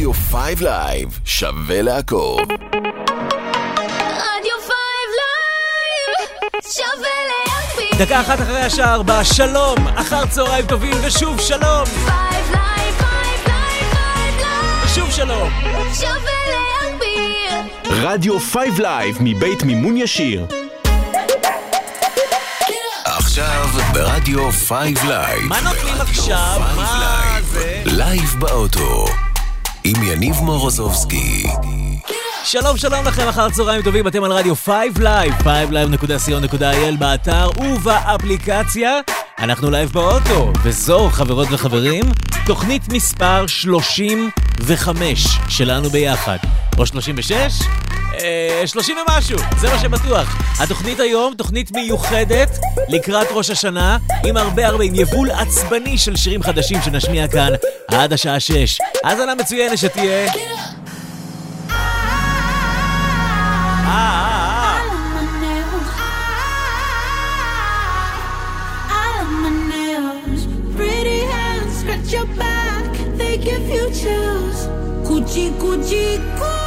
רדיו 5 לייב, שווה לעקוב. רדיו 5 לייב, שווה להקפיד. דקה אחת אחרי השעה ארבע, שלום, אחר צהריים טובים ושוב שלום, 5 לייב, 5 לייב, 5 לייב, ושוב שלום. שווה להגביר. רדיו 5 לייב מבית מימון ישיר. עכשיו ברדיו 5 לייב. מה נותנים עכשיו? 5 מה. זה? לייב באוטו. עם יניב מורוזובסקי. שלום שלום לכם, אחר צהריים טובים, אתם על רדיו 5 לייב, 5live.co.il באתר ובאפליקציה. אנחנו לייב באוטו, וזו, חברות וחברים, תוכנית מספר 35 שלנו ביחד. או 36? אה, 30 ומשהו, זה מה שבטוח. התוכנית היום, תוכנית מיוחדת לקראת ראש השנה, עם הרבה הרבה, עם יבול עצבני של שירים חדשים שנשמיע כאן עד השעה 6. האזנה מצוינת שתהיה. Coochie coochie coo,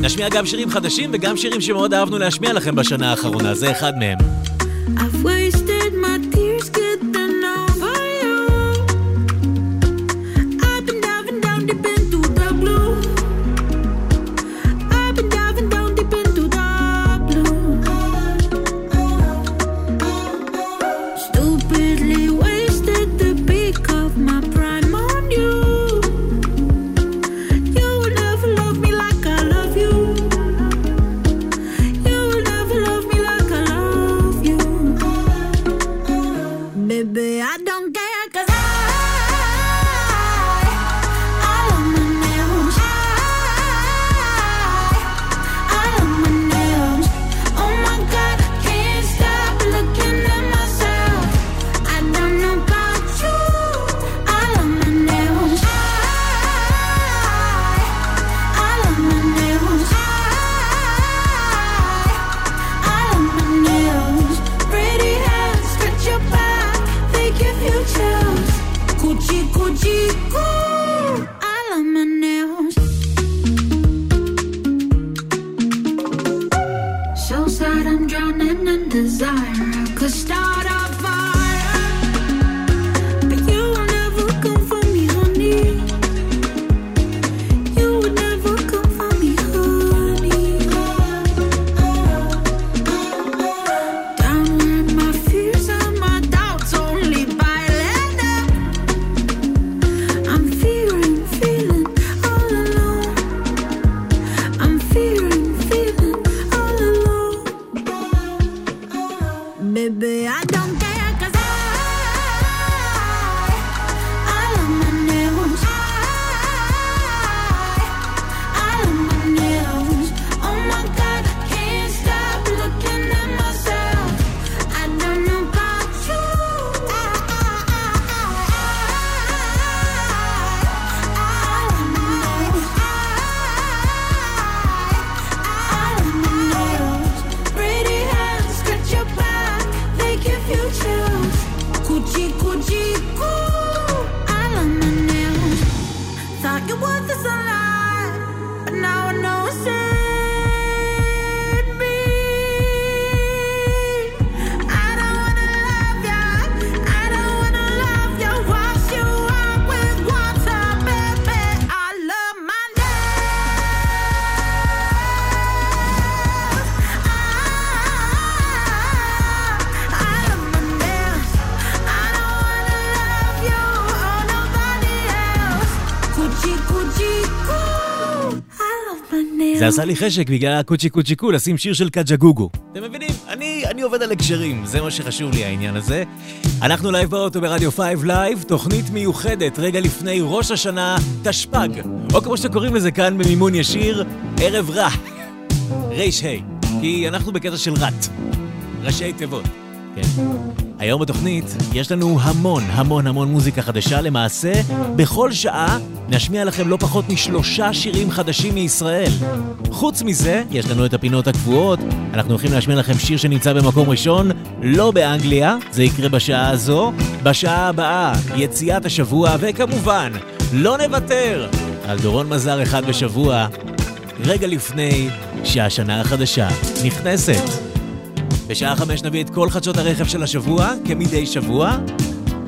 נשמיע גם שירים חדשים וגם שירים שמאוד אהבנו להשמיע לכם בשנה האחרונה, זה אחד מהם. I've עשה לי חשק בגלל הקוצ'י קוצ'י קו לשים שיר של Kajagoogoo. אתם מבינים? אני, אני עובד על הקשרים, זה מה שחשוב לי העניין הזה. אנחנו לייב באוטו ברדיו 5 לייב, תוכנית מיוחדת רגע לפני ראש השנה תשפ"ג, או כמו שקוראים לזה כאן במימון ישיר, ערב ר"ה. היי, כי אנחנו בקטע של ר"ת. ראשי תיבות. כן. היום בתוכנית יש לנו המון המון המון מוזיקה חדשה, למעשה בכל שעה נשמיע לכם לא פחות משלושה שירים חדשים מישראל. חוץ מזה, יש לנו את הפינות הקבועות, אנחנו הולכים להשמיע לכם שיר שנמצא במקום ראשון, לא באנגליה, זה יקרה בשעה הזו, בשעה הבאה, יציאת השבוע, וכמובן, לא נוותר על דורון מזר אחד בשבוע, רגע לפני שהשנה החדשה נכנסת. בשעה חמש נביא את כל חדשות הרכב של השבוע, כמדי שבוע.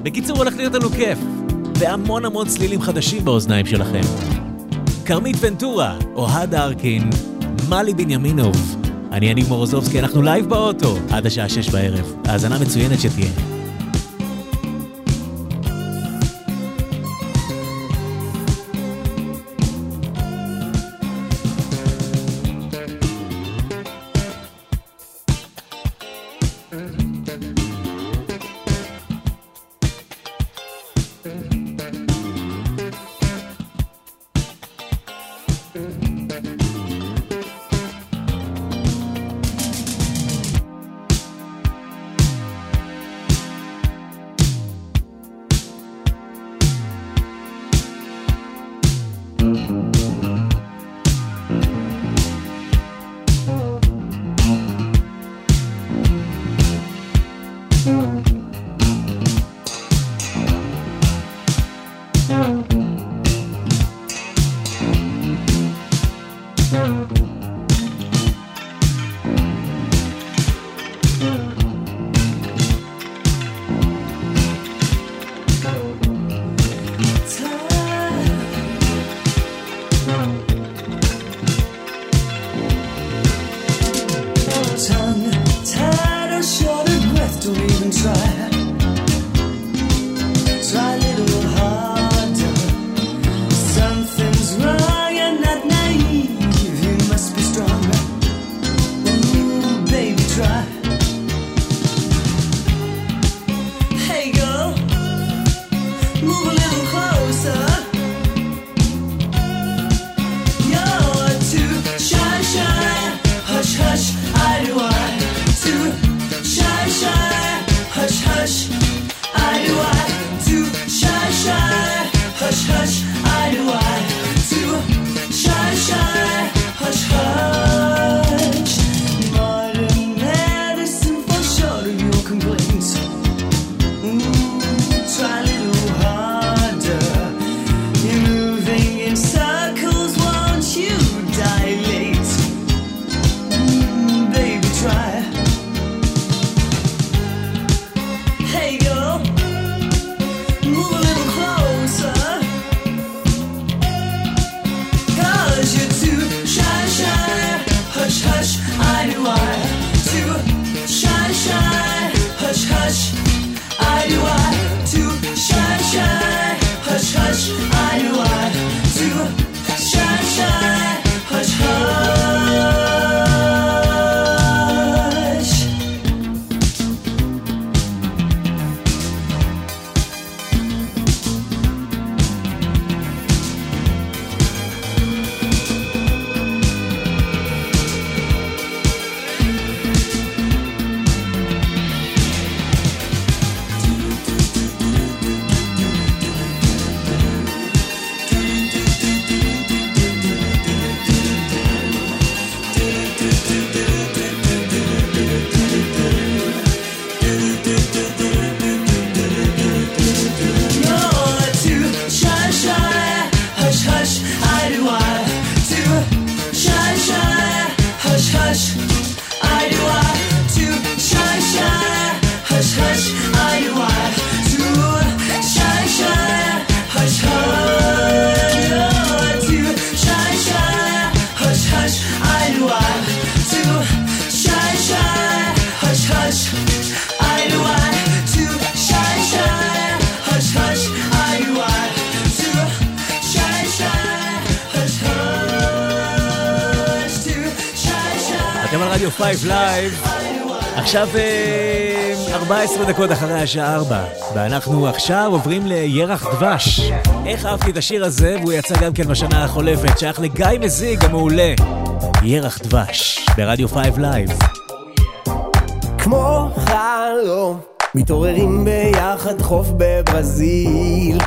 בקיצור, הולך להיות לנו כיף, והמון המון צלילים חדשים באוזניים שלכם. כרמית ונטורה, אוהד ארקין, מאלי בנימינוב. אני יניב מורוזובסקי, אנחנו לייב באוטו עד השעה שש בערב. האזנה מצוינת שתהיה. דקות אחרי השעה 4, ואנחנו עכשיו עוברים לירח דבש. איך אהבתי את השיר הזה, והוא יצא גם כן בשנה החולפת, שייך לגיא מזיג המעולה. ירח דבש, ברדיו 5 לייב. כמו חלום, מתעוררים ביחד חוף בברזיל.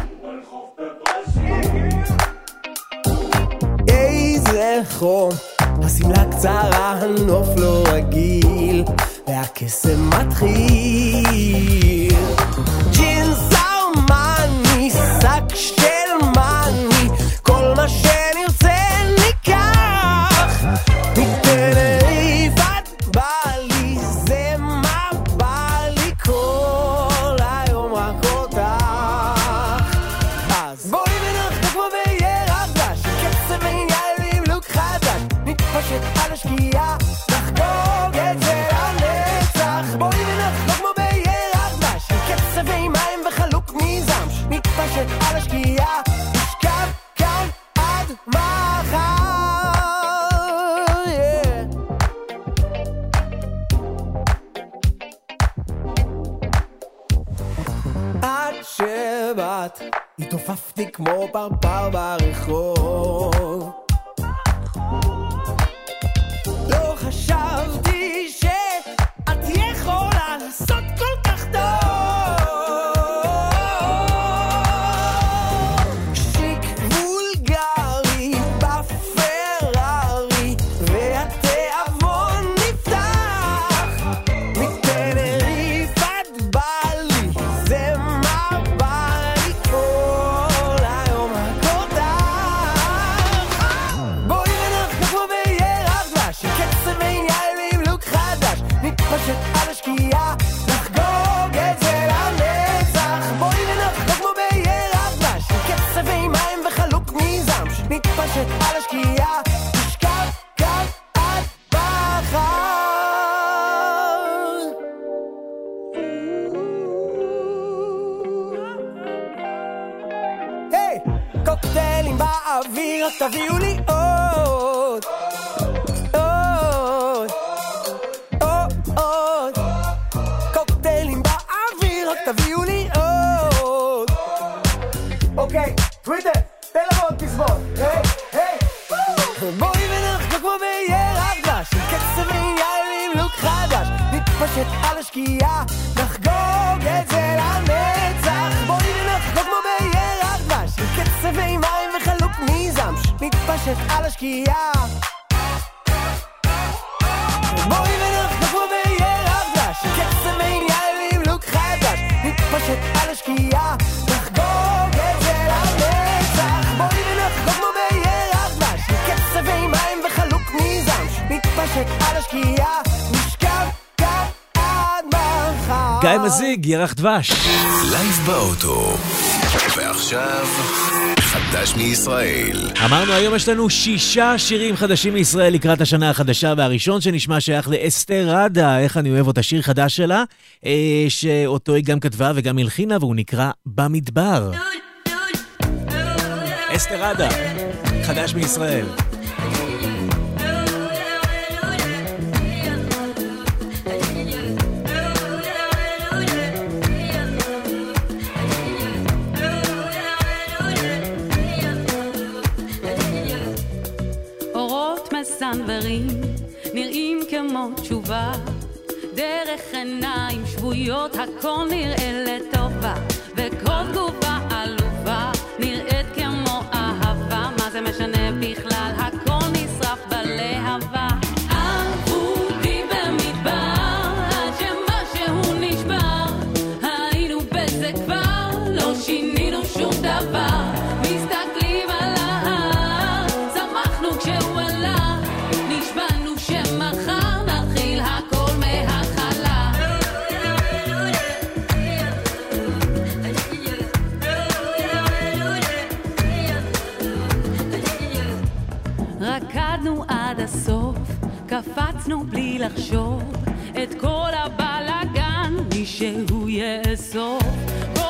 דבש. לייב באוטו, ועכשיו, חדש מישראל. אמרנו, היום יש לנו שישה שירים חדשים מישראל לקראת השנה החדשה, והראשון שנשמע שייך לאסתר ראדה, איך אני אוהב אותה, שיר חדש שלה, אה, שאותו היא גם כתבה וגם הלחינה, והוא נקרא במדבר. אסתר ראדה, חדש מישראל. צנברים נראים כמו תשובה. דרך עיניים שבויות הכל נראה לטובה וכל תגובה עלובה נראית כמו אהבה. מה זה משנה? הרצנו בלי לחשוב את כל הבלאגן, מי שהוא יאסוף.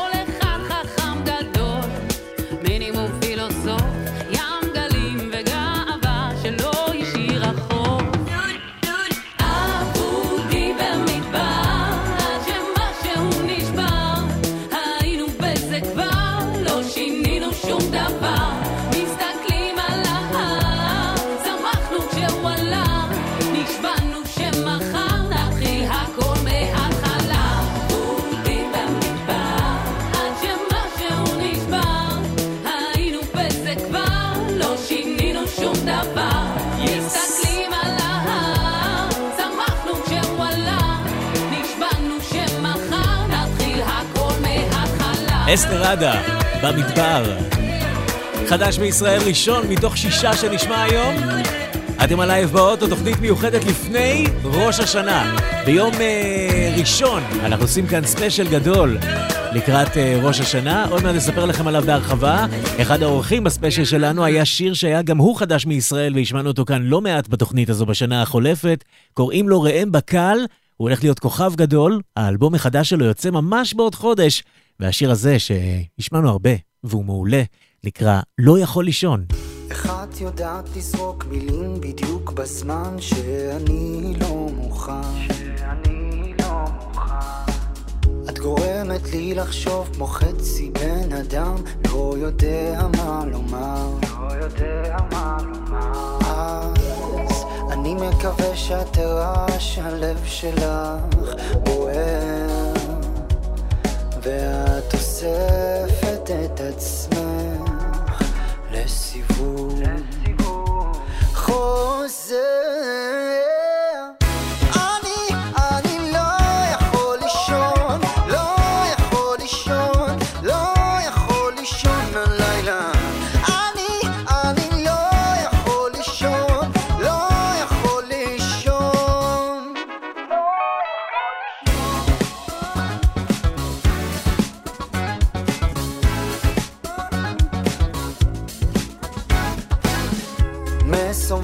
אסתרדה, במדבר. חדש מישראל ראשון מתוך שישה שנשמע היום. אתם על לייב באוטו, תוכנית מיוחדת לפני ראש השנה. ביום אה, ראשון אנחנו עושים כאן ספיישל גדול לקראת אה, ראש השנה. עוד מעט נספר לכם עליו בהרחבה. אחד האורחים בספיישל שלנו היה שיר שהיה גם הוא חדש מישראל, והשמענו אותו כאן לא מעט בתוכנית הזו בשנה החולפת. קוראים לו ראם בקל. הוא הולך להיות כוכב גדול, האלבום החדש שלו יוצא ממש בעוד חודש. והשיר הזה, שהשמענו הרבה, והוא מעולה, נקרא "לא יכול לישון". איך את יודעת לזרוק מילים בדיוק בזמן שאני לא מוכן? שאני לא מוכן. את גורמת לי לחשוב כמו חצי בן אדם, לא יודע מה לומר. לא יודע מה לומר. אז אני מקווה שאת תראה שהלב שלך בוער, ואת אוספת את עצמך לסיבוב חוזר.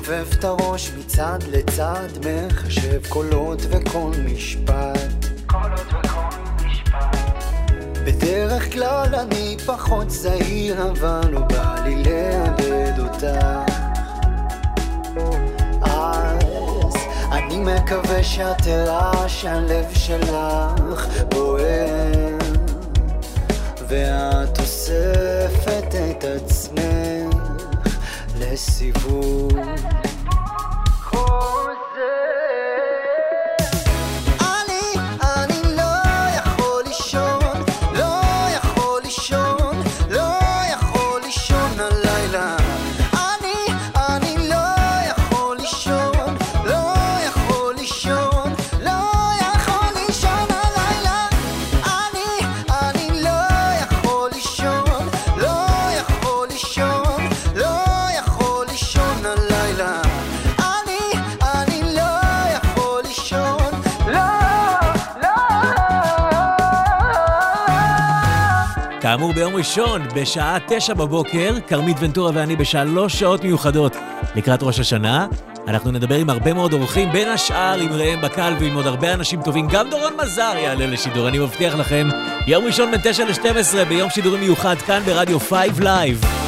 מסובב את הראש מצד לצד, מחשב קולות וכל משפט. בדרך כלל אני פחות זהיר, אבל לא בא לי לאבד אותך. אז אני מקווה שאת תראה שהלב שלך בוער, ואת אוספת את עצמך לסיבוב. כאמור, ביום ראשון, בשעה תשע בבוקר, כרמית ונטורה ואני בשלוש שעות מיוחדות לקראת ראש השנה. אנחנו נדבר עם הרבה מאוד אורחים, בין השאר עם ראם בקל ועם עוד הרבה אנשים טובים. גם דורון מזר יעלה לשידור, אני מבטיח לכם. יום ראשון בין 9 ל-12 ביום שידורי מיוחד כאן ברדיו 5 לייב.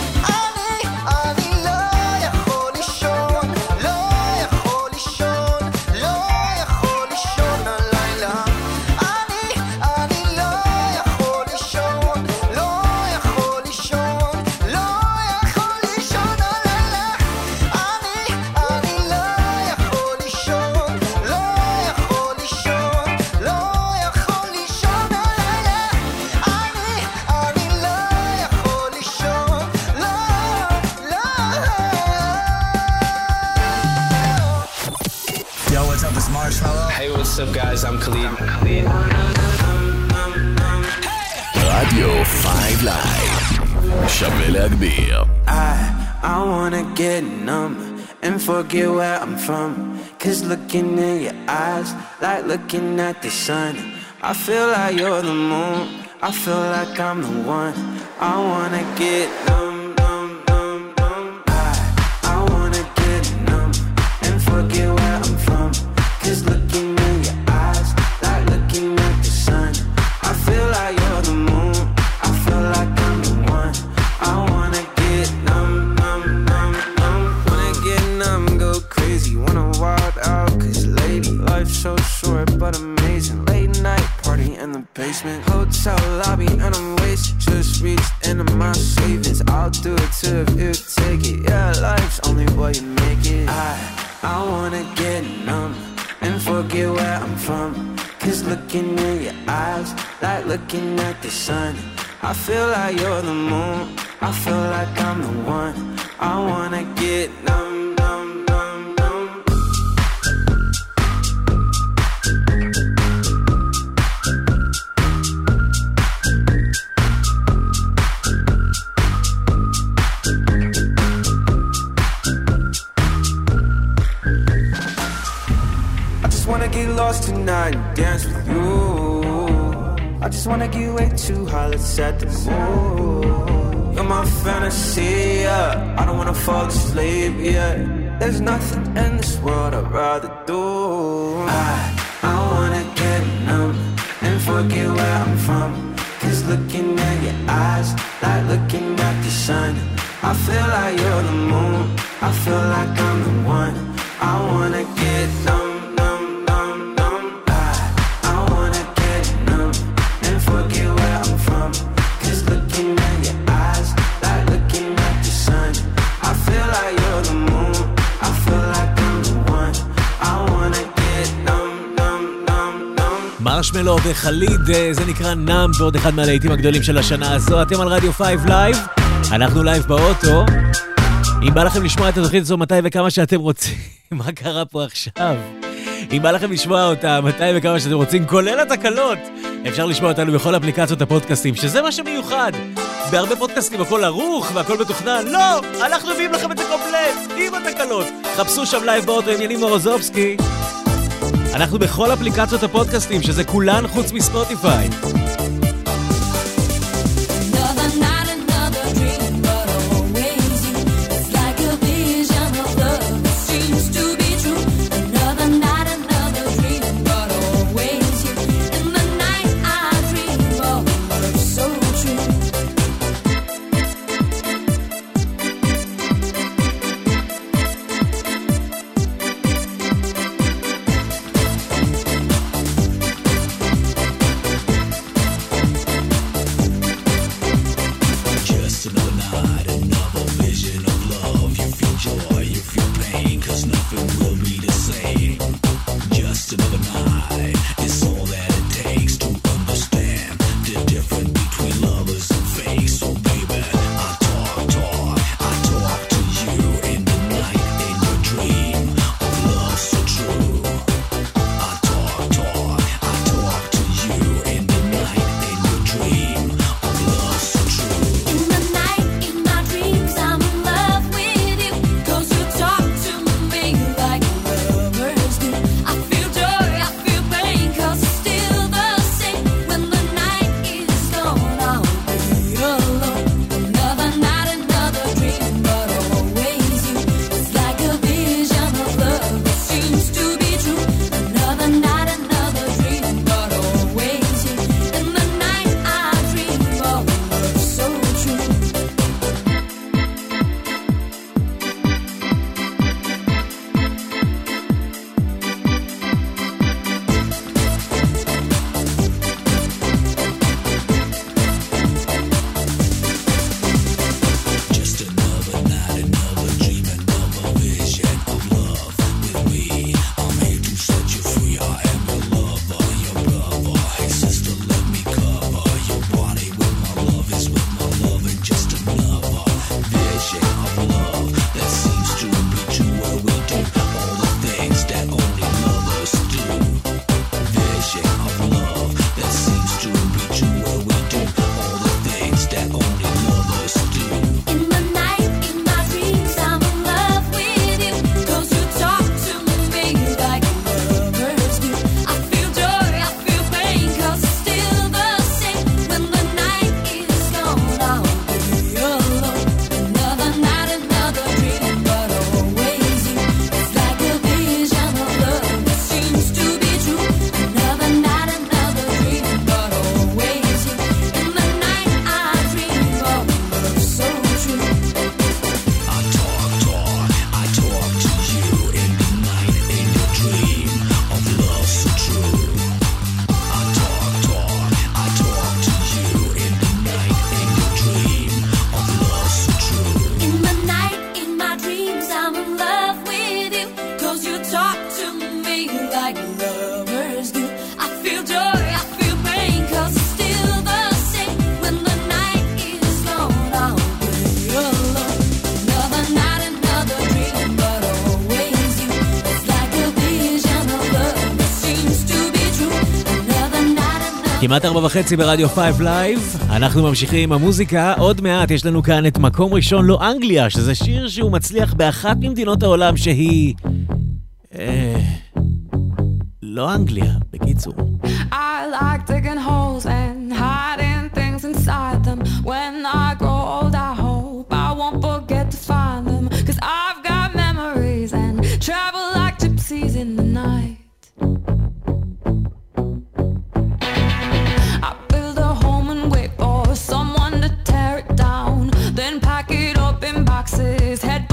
up, guys? I'm Khalid. רדיו 5 לייב. שווה להגביר. I, I wanna get numb and forget where I'm from. Cause looking in your eyes, like looking at the sun. I feel like you're the moon. I feel like I'm the one. I wanna get numb, numb, I feel like וליד, אה, זה נקרא נאם, ועוד אחד מהלהיטים הגדולים של השנה הזו. אתם על רדיו 5 לייב, אנחנו לייב באוטו. אם בא לכם לשמוע את התוכנית הזו מתי וכמה שאתם רוצים, מה קרה פה עכשיו? אם בא לכם לשמוע אותה מתי וכמה שאתם רוצים, כולל התקלות, אפשר לשמוע אותנו בכל אפליקציות הפודקאסטים, שזה מה שמיוחד. בהרבה פודקאסטים הכל ערוך והכל מתוכנן, לא! אנחנו מביאים לכם את הקומפלט עם התקלות. חפשו שם לייב באוטו עם יניב מורוזובסקי. אנחנו בכל אפליקציות הפודקאסטים, שזה כולן חוץ מספוטיפיי. כמעט ארבע וחצי ברדיו Five Live, אנחנו ממשיכים עם המוזיקה. עוד מעט יש לנו כאן את מקום ראשון לא אנגליה, שזה שיר שהוא מצליח באחת ממדינות העולם שהיא... אה... לא אנגליה. boxes head.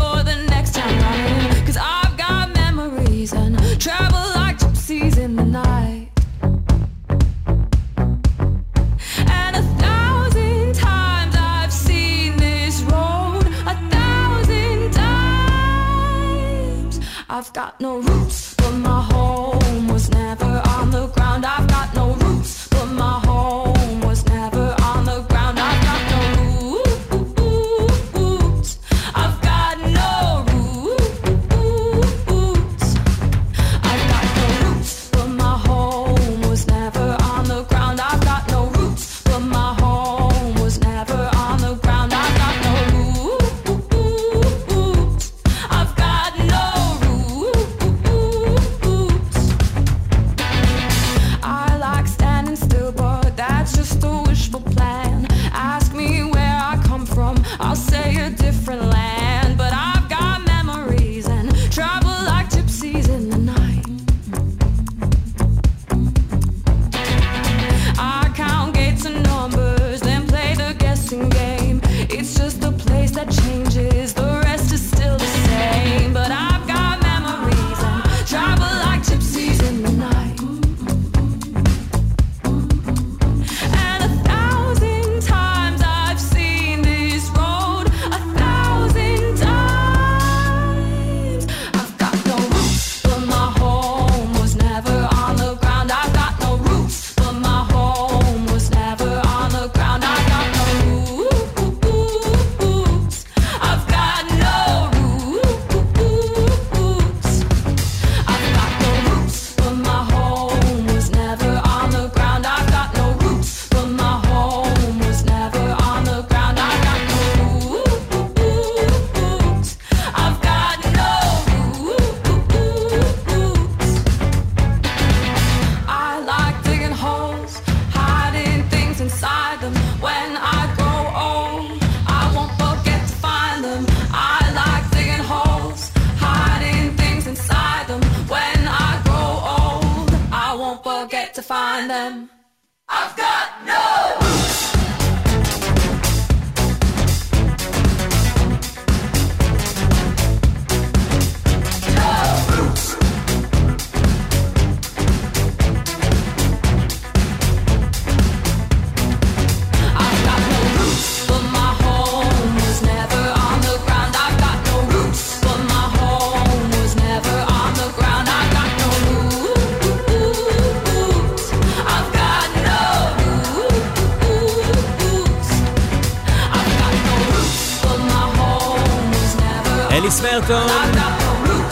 קלפטון,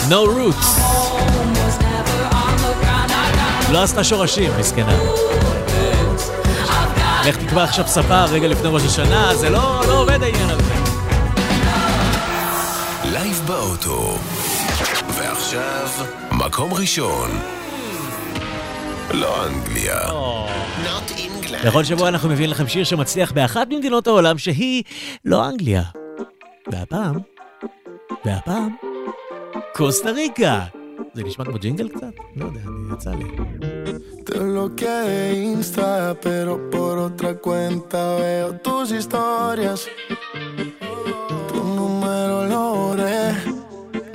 No Roots. לא עשתה שורשים, מסכנה. לך תקבע עכשיו ספר רגע לפני ראש השנה, זה לא, לא עובד העניין הזה. לייב באוטו, ועכשיו, מקום ראשון. לא אנגליה. לא. בכל נכון שבוע אנחנו מביאים לכם שיר שמצליח באחת ממדינות העולם שהיא לא אנגליה. והפעם... והפעם, קוסטה ריקה. זה נשמע כמו ג'ינגל קצת? לא יודע, אני יצא לי. Te bloqueé Insta, pero por otra cuenta veo tus historias. Tu número lo oré.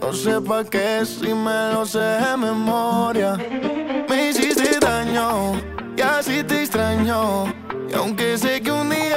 No sé pa' qué si me lo sé de memoria. Me hiciste daño y así te extraño. Y aunque sé que un día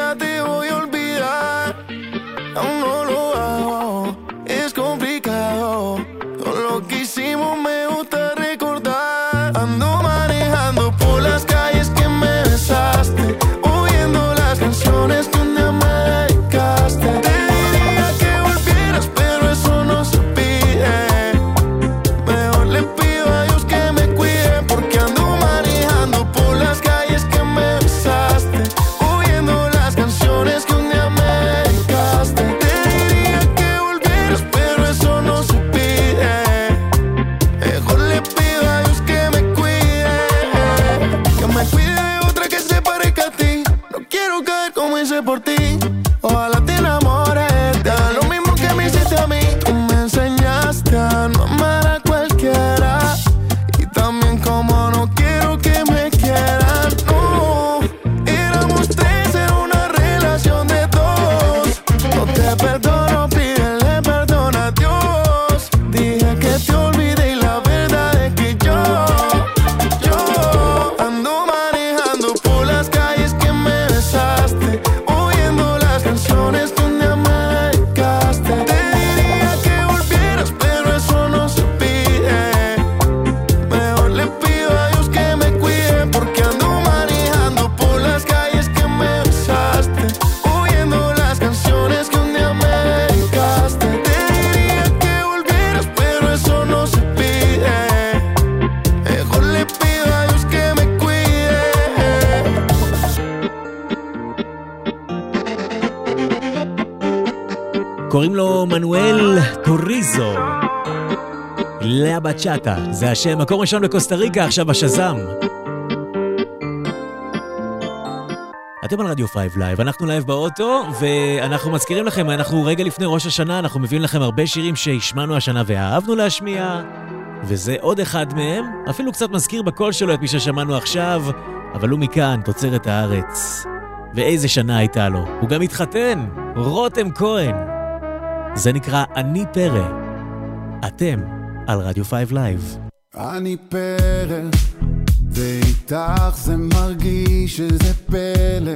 זה השם, מקום ראשון בקוסטה ריקה, עכשיו השזם. אתם על רדיו 5 לייב, אנחנו לייב באוטו, ואנחנו מזכירים לכם, אנחנו רגע לפני ראש השנה, אנחנו מביאים לכם הרבה שירים שהשמענו השנה ואהבנו להשמיע, וזה עוד אחד מהם, אפילו קצת מזכיר בקול שלו את מי ששמענו עכשיו, אבל הוא מכאן, תוצרת הארץ. ואיזה שנה הייתה לו. הוא גם התחתן, רותם כהן. זה נקרא אני פרא. אתם על רדיו 5 לייב. אני פרא, ואיתך זה מרגיש שזה פלא.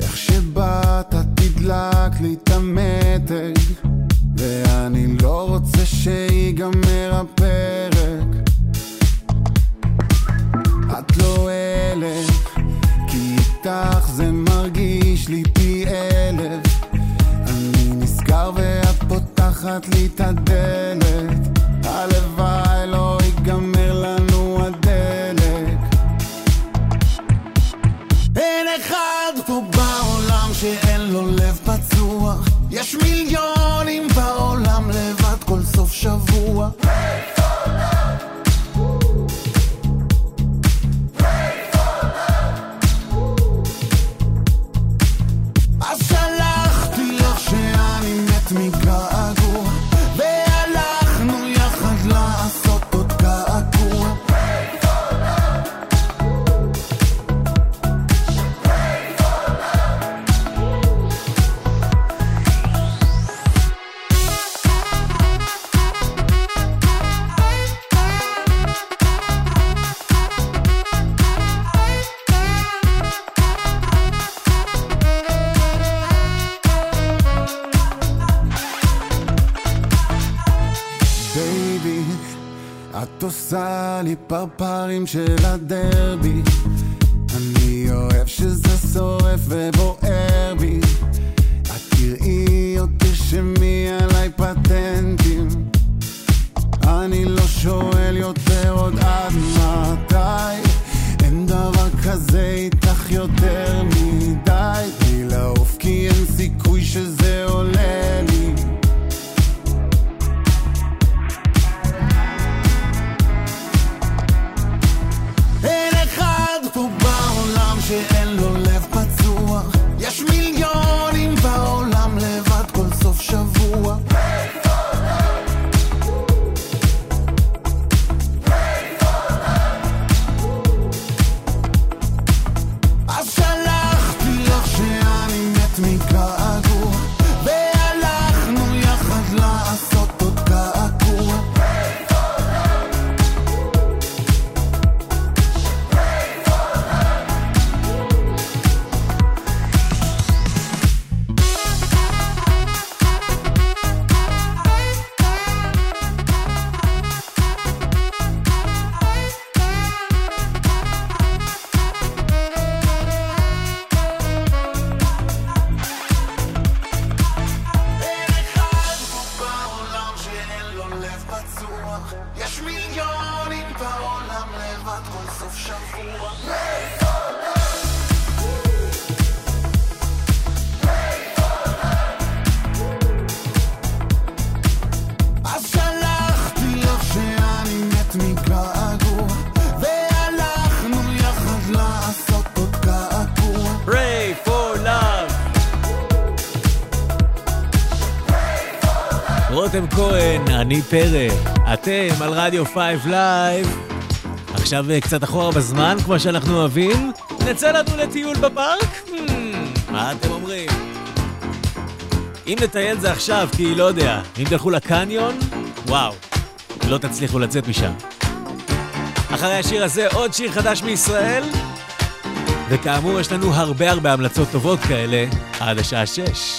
איך שבאת תדלק לי את המתג, ואני לא רוצה שיגמר הפרק. את לא אלף, כי איתך זה מרגיש לי פי אלף. אני נסגר ואת פותחת לי את הדלת. עושה לי פרפרים של הדרבי. אני אוהב שזה שורף ובוער רותם כהן, אני פרא. אתם על רדיו 5 לייב. עכשיו אה, קצת אחורה בזמן, כמו שאנחנו אוהבים. נצא לנו לטיול בפארק? Hmm, מה אתם אומרים? אם נטייל זה עכשיו, כי לא יודע, אם תלכו לקניון, וואו, לא תצליחו לצאת משם. אחרי השיר הזה, עוד שיר חדש מישראל, וכאמור, יש לנו הרבה הרבה המלצות טובות כאלה עד השעה שש.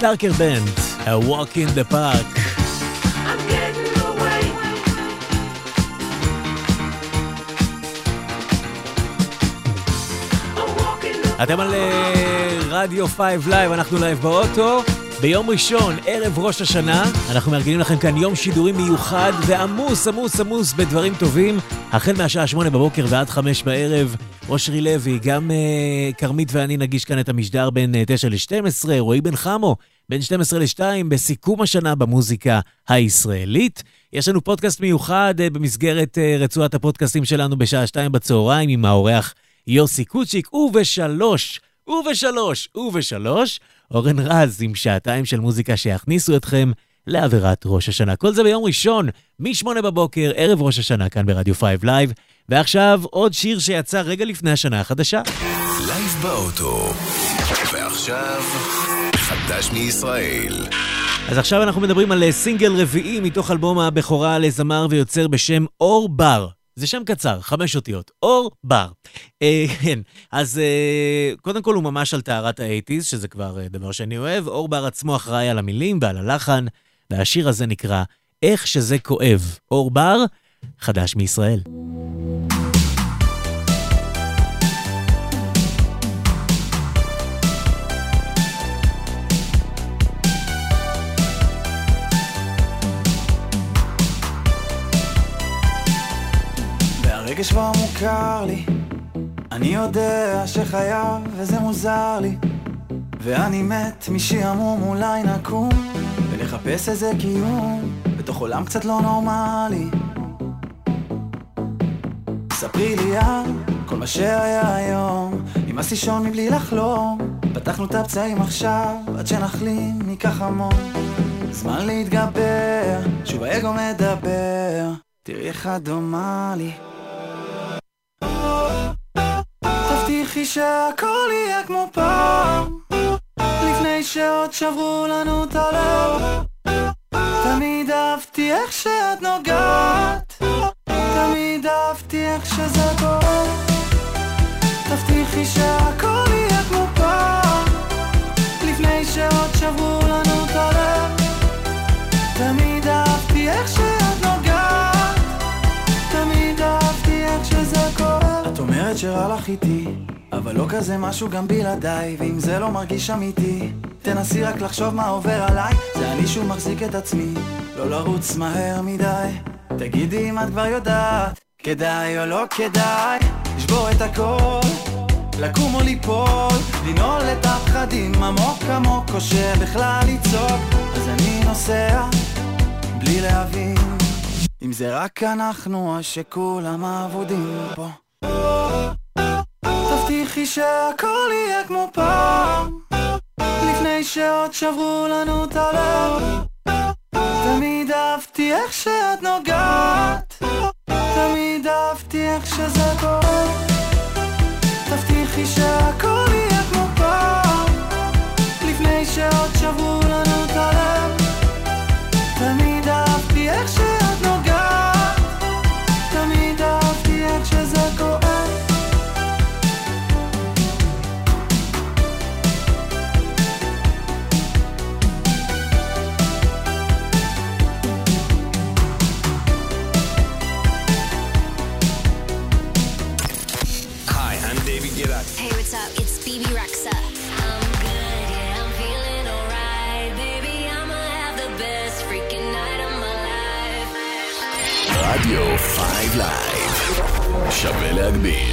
סטרייקר בנד, A Walk in the Park. אתם על אה, רדיו 5 לייב, אנחנו לייב באוטו. ביום ראשון, ערב ראש השנה, אנחנו מארגנים לכם כאן יום שידורים מיוחד ועמוס, עמוס, עמוס בדברים טובים. החל מהשעה שמונה בבוקר ועד חמש בערב, אושרי לוי, גם אה, כרמית ואני נגיש כאן את המשדר בין אה, 9 ל-12, רועי בן חמו, בין 12 ל-2, בסיכום השנה במוזיקה הישראלית. יש לנו פודקאסט מיוחד אה, במסגרת אה, רצועת הפודקאסטים שלנו בשעה 2 בצהריים עם האורח יוסי קוצ'יק, ובשלוש, ובשלוש, ובשלוש, אורן רז עם שעתיים של מוזיקה שיכניסו אתכם לאווירת ראש השנה. כל זה ביום ראשון, מ-8 בבוקר, ערב ראש השנה כאן ברדיו 5 לייב. ועכשיו עוד שיר שיצא רגע לפני השנה החדשה. לייב באוטו. ועכשיו, חדש מישראל. אז עכשיו אנחנו מדברים על אה, סינגל רביעי מתוך אלבום הבכורה לזמר ויוצר בשם אור בר. זה שם קצר, חמש אותיות. אור בר. אה, כן, אז אה, קודם כל הוא ממש על טהרת האייטיז, שזה כבר אה, דבר שאני אוהב. אור בר עצמו אחראי על המילים ועל הלחן, והשיר הזה נקרא איך שזה כואב. אור בר, חדש מישראל. והרגש כבר מוכר לי, אני יודע שחייב וזה מוזר לי, ואני מת משעמום אולי נקום, ולחפש איזה קיום, בתוך עולם קצת לא נורמלי. ספרי לי על כל מה שהיה היום, נמאס לישון מבלי לחלום, פתחנו את הפצעים עכשיו, עד שנחלים ניקח המון. זמן להתגבר, שוב האגו מדבר, תראי איך את דומה לי. תבטיחי שהכל יהיה כמו פעם לפני שעוד שברו לנו את הלב תמיד אהבתי איך שאת נוגעת. תמיד אהבתי איך שזה קורה. תבטיחי שהכל יהיה כמו פעם. לפני שעוד שברו לנו את הלב. תמיד אהבתי איך שאת נוגעת. תמיד אהבתי איך שזה קורה. את אומרת שרע לך איתי אבל לא כזה משהו גם בלעדיי ואם זה לא מרגיש אמיתי תנסי רק לחשוב מה עובר עליי. זה אני שוב מחזיק את עצמי לא לרוץ מהר מדי. תגידי אם את כבר יודעת כדאי או לא כדאי לשבור את הכל לקום או ליפול לנעול את הפחדים עמוק עמוק או שבכלל לצעוק. אז אני נוסע בלי להבין. אם זה רק אנחנו או שכולם אבודים פה תבטיחי שהכל יהיה כמו פעם. לפני שעוד שברו לנו את הלב. תמיד אהבתי איך שאת נוגעת. תמיד אהבתי איך שזה קורה. תבטיחי שהכל יהיה כמו פעם. לפני שעוד שברו לנו את הלב. שווה להגביל.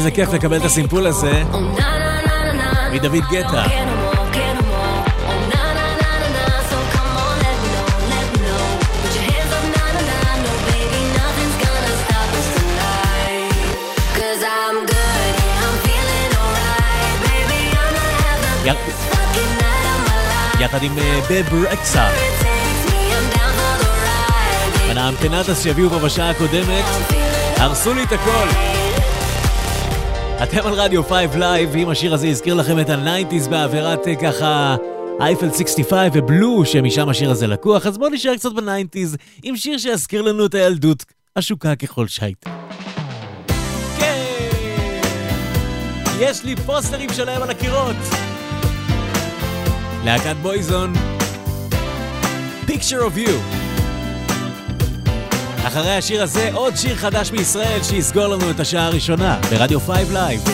איזה כיף לקבל את הסימפול הזה מדוד גטה. יחד עם אה, בב רקסה. הנאמפנטס שיביאו פה בשעה הקודמת, הרסו לי את הכל. אתם על רדיו 5 לייב, ואם השיר הזה יזכיר לכם את הניינטיז באווירת אה, ככה Eiffel 65 ו Blue, שמשם השיר הזה לקוח, אז בואו נשאר קצת בניינטיז עם שיר שיזכיר לנו את הילדות, השוקה ככל שהייתה. כן, יש לי פוסטרים שלהם על הקירות. להקת Boyzone, picture of you. אחרי השיר הזה, עוד שיר חדש מישראל שיסגור לנו את השעה הראשונה ברדיו 5 Live.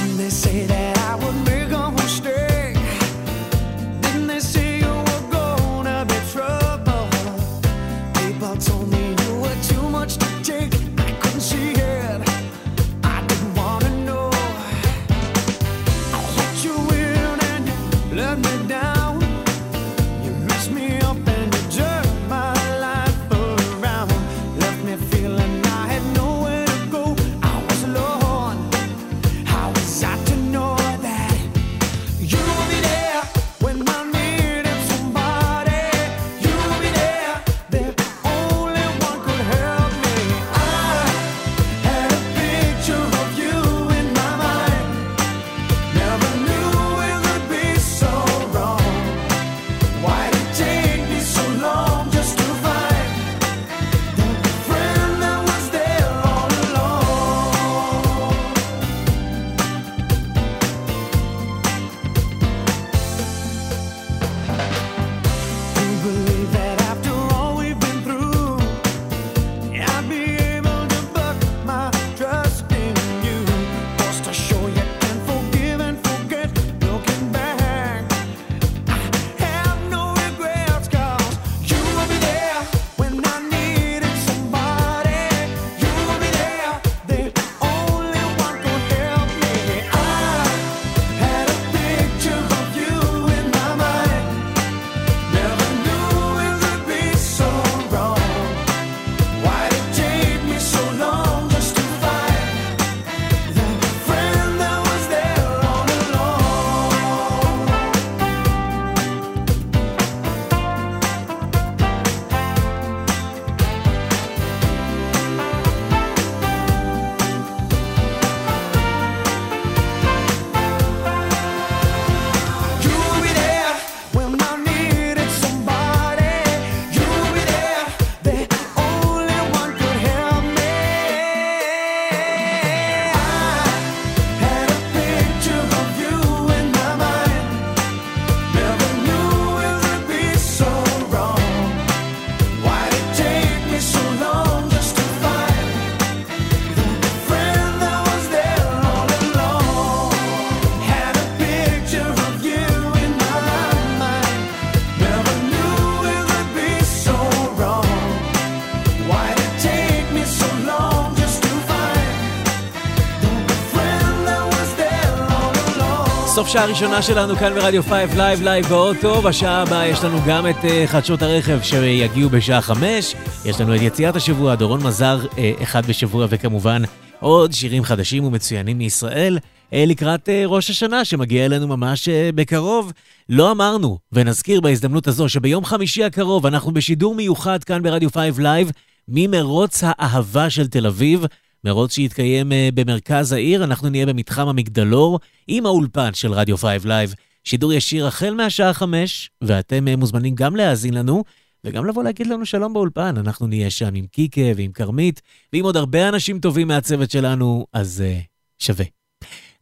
סוף שעה ראשונה שלנו כאן ברדיו 5 לייב לייב באוטו. בשעה הבאה יש לנו גם את אה, חדשות הרכב שיגיעו בשעה 5. יש לנו את יציאת השבוע, דורון מזר, אה, אחד בשבוע, וכמובן עוד שירים חדשים ומצוינים מישראל. אה, לקראת אה, ראש השנה שמגיע אלינו ממש אה, בקרוב. לא אמרנו, ונזכיר בהזדמנות הזו שביום חמישי הקרוב אנחנו בשידור מיוחד כאן ברדיו 5 לייב ממרוץ האהבה של תל אביב. מרוץ שיתקיים אה, במרכז העיר, אנחנו נהיה במתחם המגדלור עם האולפן של רדיו 5 לייב. שידור ישיר החל מהשעה 5, ואתם אה, מוזמנים גם להאזין לנו, וגם לבוא להגיד לנו שלום באולפן. אנחנו נהיה שם עם קיקה ועם כרמית, ועם עוד הרבה אנשים טובים מהצוות שלנו, אז אה, שווה.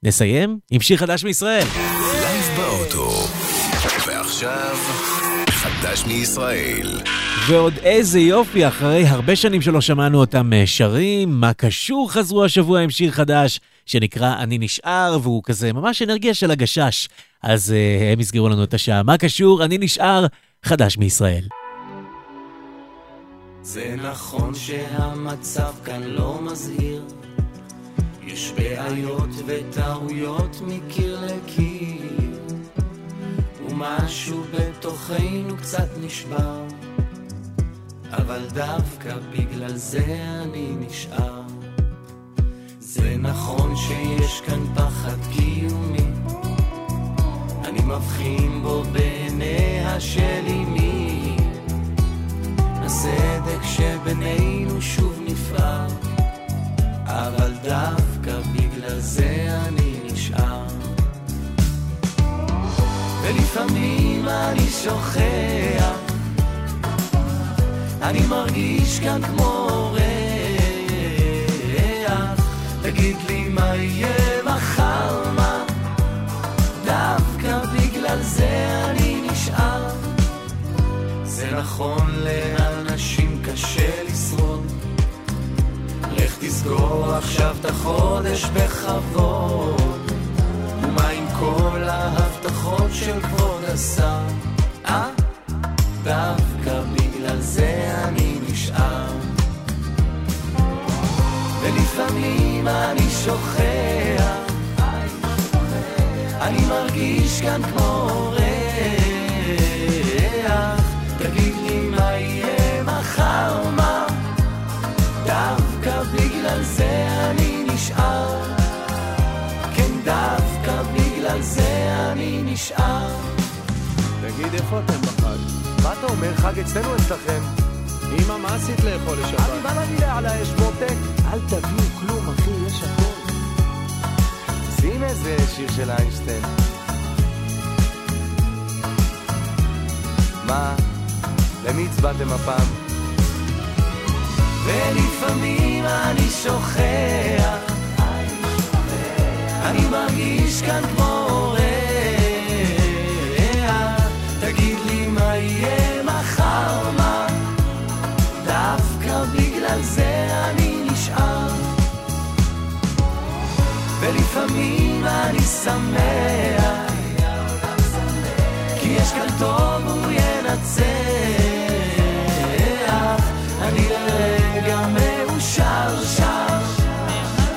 נסיים עם שיר חדש מישראל. לייב באוטו. ועכשיו, חדש מישראל. ועוד איזה יופי, אחרי הרבה שנים שלא שמענו אותם אה, שרים, מה קשור חזרו השבוע עם שיר חדש שנקרא אני נשאר, והוא כזה ממש אנרגיה של הגשש. אז uh, הם הסגרו לנו את השעה. מה קשור? אני נשאר, חדש מישראל. זה נכון שהמצב כאן לא מזהיר יש בעיות וטעויות מקיר לקיר ומשהו בתוכנו קצת נשבר אבל דווקא בגלל זה אני נשאר. זה נכון שיש כאן פחד קיומי אני מבחין בו בעיניה של אמי. הסדק שבינינו שוב נפער אבל דווקא בגלל זה אני ולפעמים אני שוכח. אני מרגיש כאן כמו אורח תגיד לי מה יהיה מחר מה? דווקא בגלל זה אני נשאר. זה נכון לאנשים קשה לשרוד. לך תסגור עכשיו את החודש בכבוד כל ההבטחות של כבוד השר? אה? דווקא בגלל זה אני נשאר ולפעמים אני שוכח אני מרגיש כאן כמו אורח תגיד נשאר תגיד, איפה אתם בחג? מה אתה אומר? חג אצלנו אצלכם. אמא, מה עשית לאכול לשבת? אני בא להגיד על האש מותק, אל תביאו כלום, אחי, יש הכל. שים איזה שיר של איינשטיין. מה? למי הצבעתם הפעם? ולפעמים אני שוכח אני מרגיש כאן כמו ולפעמים אני שמח כי יש כאן טוב הוא ינצח. אני לרגע מאושר שם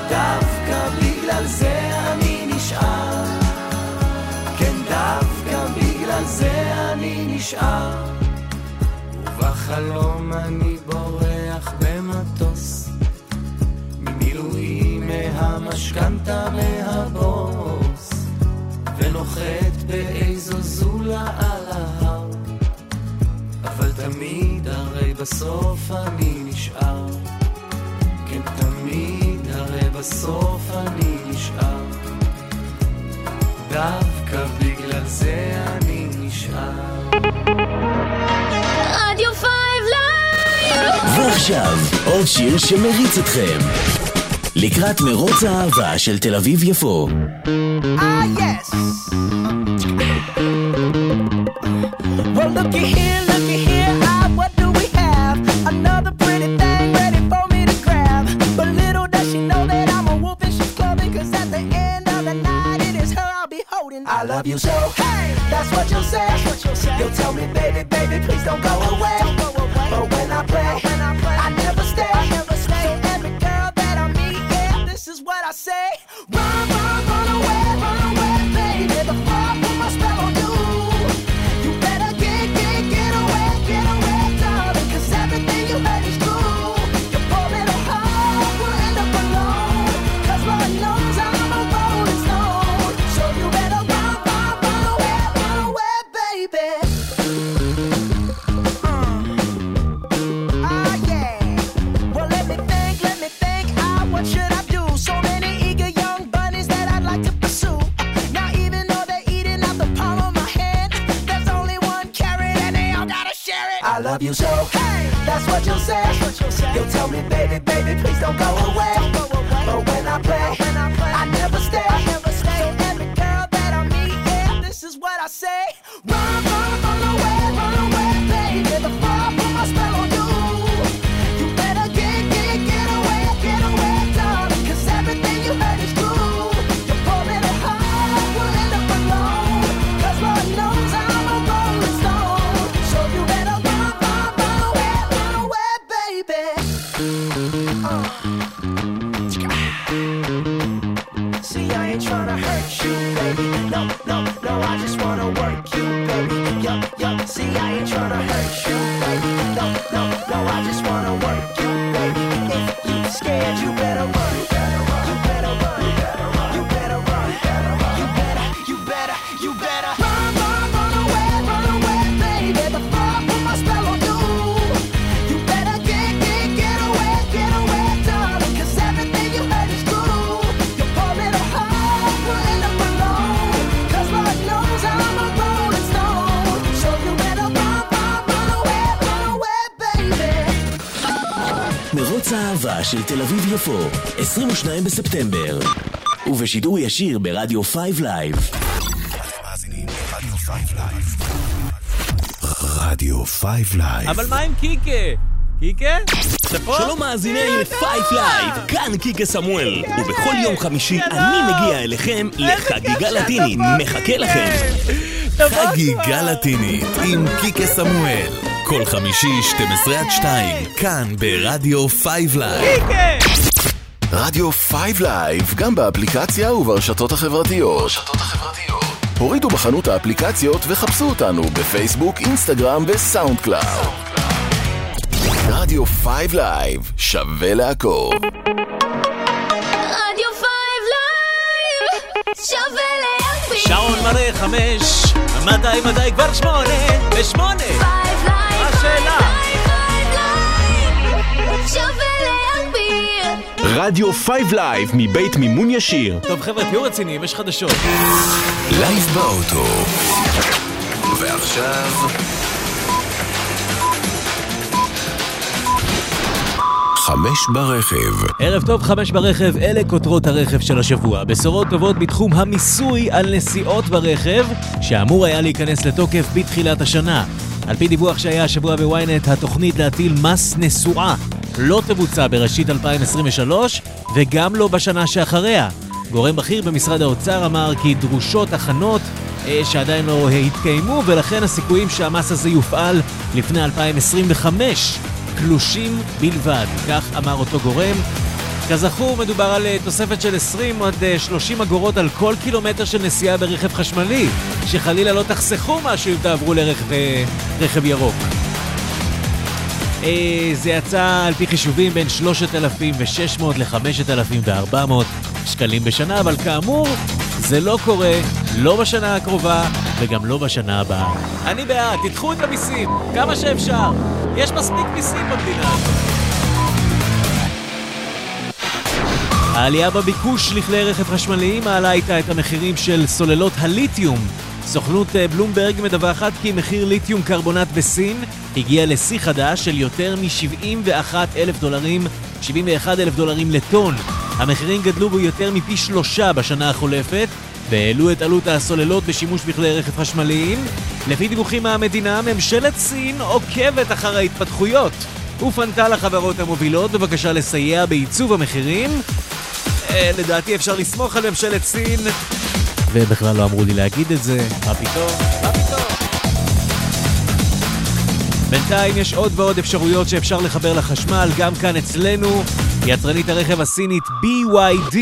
דווקא בגלל זה אני נשאר. כן דווקא בגלל זה אני נשאר. ובחלום אני מהמשכנתה מהבוס ונוחת באיזו זולה על ההר אבל תמיד הרי בסוף אני נשאר כן תמיד הרי בסוף אני נשאר דווקא בגלל זה אני נשאר רדיו 5 לייב! ועכשיו, עוד שיר שמריץ אתכם. לקראת מרוץ האהבה של תל אביב-יפו. Ah, yes. Well, looky here, looky here. Ah, what do we have? Another pretty thing ready for me to grab. But little does she know that I'm a wolf and she's clubbing. Cause at the end of the night, it is her I'll be holding. I love you so. Hey, that's what you'll say. You'll tell me, baby, baby, please don't go away. But when I play, I never stay. Love you so. That's what you'll say. You'll tell me, baby, baby, please don't go away. אביב-יפו, 22 בספטמבר. ובשידור ישיר ברדיו 5 לייב. רדיו 5 לייב. אבל מה עם קיקה? קיקה? שלום מאזיני Five Live, כאן קיקה סמואל, ובכל יום חמישי אני מגיע אליכם לחגיגה לטינית, מחכה לכם. חגיגה לטינית עם קיקה סמואל, כל חמישי 12 עד 2, כאן ברדיו 5 לייב. רדיו 5 לייב, גם באפליקציה וברשתות החברתיות. הורידו בחנות האפליקציות וחפשו אותנו בפייסבוק, אינסטגרם ו SoundCloud. רדיו 5 לייב, שווה לעקוב. רדיו 5 לייב, שווה להגביר. שעון מראה חמש, מתי מתי כבר שמונה, ושמונה. רדיו 5 לייב מבית מימון ישיר. טוב חבר'ה, תהיו רציניים, יש חדשות. לייב באוטו. ועכשיו... חמש ברכב. ערב טוב, חמש ברכב, אלה כותרות הרכב של השבוע. בשורות טובות בתחום המיסוי על נסיעות ברכב, שאמור היה להיכנס לתוקף בתחילת השנה. על פי דיווח שהיה השבוע בוויינט, התוכנית להטיל מס נסועה לא תבוצע בראשית 2023, וגם לא בשנה שאחריה. גורם בכיר במשרד האוצר אמר כי דרושות הכנות אה, שעדיין לא התקיימו, ולכן הסיכויים שהמס הזה יופעל לפני 2025 קלושים בלבד, כך אמר אותו גורם. כזכור, מדובר על אה, תוספת של 20 עד אה, 30 אגורות על כל קילומטר של נסיעה ברכב חשמלי, שחלילה לא תחסכו משהו אם תעברו לרכב אה, רכב ירוק. אה, זה יצא על פי חישובים בין 3,600 ל-5,400 שקלים בשנה, אבל כאמור, זה לא קורה, לא בשנה הקרובה וגם לא בשנה הבאה. אני בעד, תדחו את המיסים, כמה שאפשר. יש מספיק מיסים במדינה הזאת. העלייה בביקוש לכלי רכב חשמליים מעלה איתה את המחירים של סוללות הליתיום. סוכנות אה, בלומברג מדווחת כי מחיר ליתיום קרבונט בסין הגיע לשיא חדש של יותר מ-71 אלף דולרים, 71 אלף דולרים לטון. המחירים גדלו בו יותר מפי שלושה בשנה החולפת, והעלו את עלות הסוללות בשימוש בכלי רכב חשמליים. לפי דיווחים מהמדינה, ממשלת סין עוקבת אחר ההתפתחויות ופנתה לחברות המובילות בבקשה לסייע בעיצוב המחירים. אה, לדעתי אפשר לסמוך על ממשלת סין, ובכלל לא אמרו לי להגיד את זה, מה פתאום? מה פתאום? בינתיים יש עוד ועוד אפשרויות שאפשר לחבר לחשמל, גם כאן אצלנו. יצרנית הרכב הסינית BYD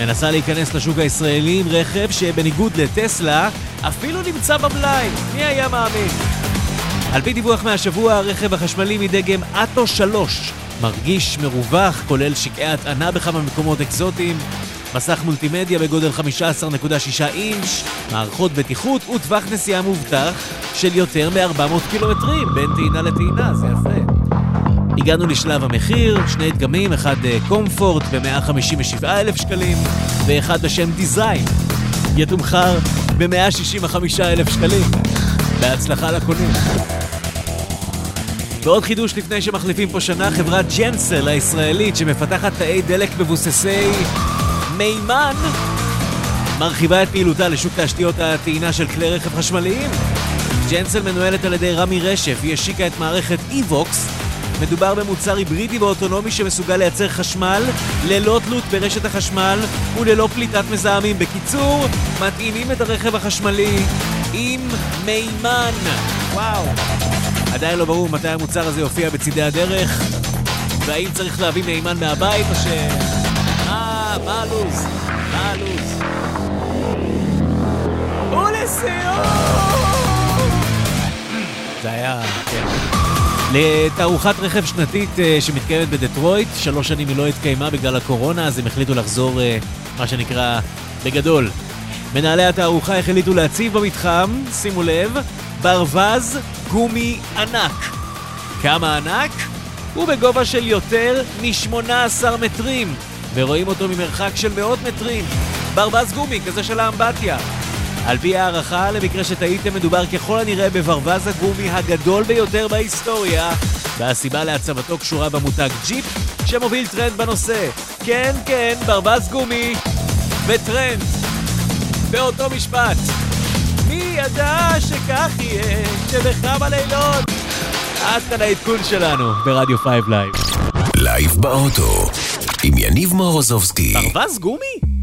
מנסה להיכנס לשוק הישראלי עם רכב שבניגוד לטסלה, אפילו נמצא במלאי. מי היה מאמין? על פי דיווח מהשבוע, הרכב החשמלי מדגם אטו 3 מרגיש מרווח, כולל שקעי הטענה בכמה מקומות אקזוטיים, מסך מולטימדיה בגודל 15.6 אינץ', מערכות בטיחות וטווח נסיעה מובטח של יותר מ-400 קילומטרים בין טעינה לטעינה, זה יפה. הגענו לשלב המחיר, שני דגמים, אחד אה, קומפורט ב-157,000 שקלים ואחד בשם דיזיין, יתומחר ב-165,000 שקלים. בהצלחה לקונים. ועוד חידוש לפני שמחליפים פה שנה, חברת ג'נסל הישראלית שמפתחת תאי דלק מבוססי מימן מרחיבה את פעילותה לשוק תשתיות הטעינה של כלי רכב חשמליים. ג'נסל מנוהלת על ידי רמי רשף, היא השיקה את מערכת e-vox. מדובר במוצר היברידי ואוטונומי שמסוגל לייצר חשמל ללא תלות ברשת החשמל וללא פליטת מזהמים. בקיצור, מתאימים את הרכב החשמלי עם מימן. וואו. עדיין לא ברור מתי המוצר הזה יופיע בצידי הדרך, והאם צריך להביא מימן מהבית או ש... יאללה, מה הלו"ז? מה הלו"ז? ולסיום! זה היה, כן. לתערוכת רכב שנתית אה, שמתקיימת בדטרויט, שלוש שנים היא לא התקיימה בגלל הקורונה, אז הם החליטו לחזור, אה, מה שנקרא, בגדול. מנהלי התערוכה החליטו להציב במתחם, שימו לב, ברווז גומי ענק. כמה ענק? הוא בגובה של יותר מ-18 מטרים. ורואים אותו ממרחק של מאות מטרים, ברווז גומי, כזה של האמבטיה. על פי הערכה, למקרה שטעיתם, מדובר ככל הנראה בברווז הגומי הגדול ביותר בהיסטוריה, והסיבה להצבתו קשורה במותג ג'יפ, שמוביל טרנד בנושא. כן, כן, ברווז גומי וטרנד. באותו משפט. מי ידע שכך יהיה, שבכמה בלילות? עד כאן העדכון שלנו ברדיו 5 לייב. לייב באוטו. עם יניב מורוזובסקי. ברווז גומי?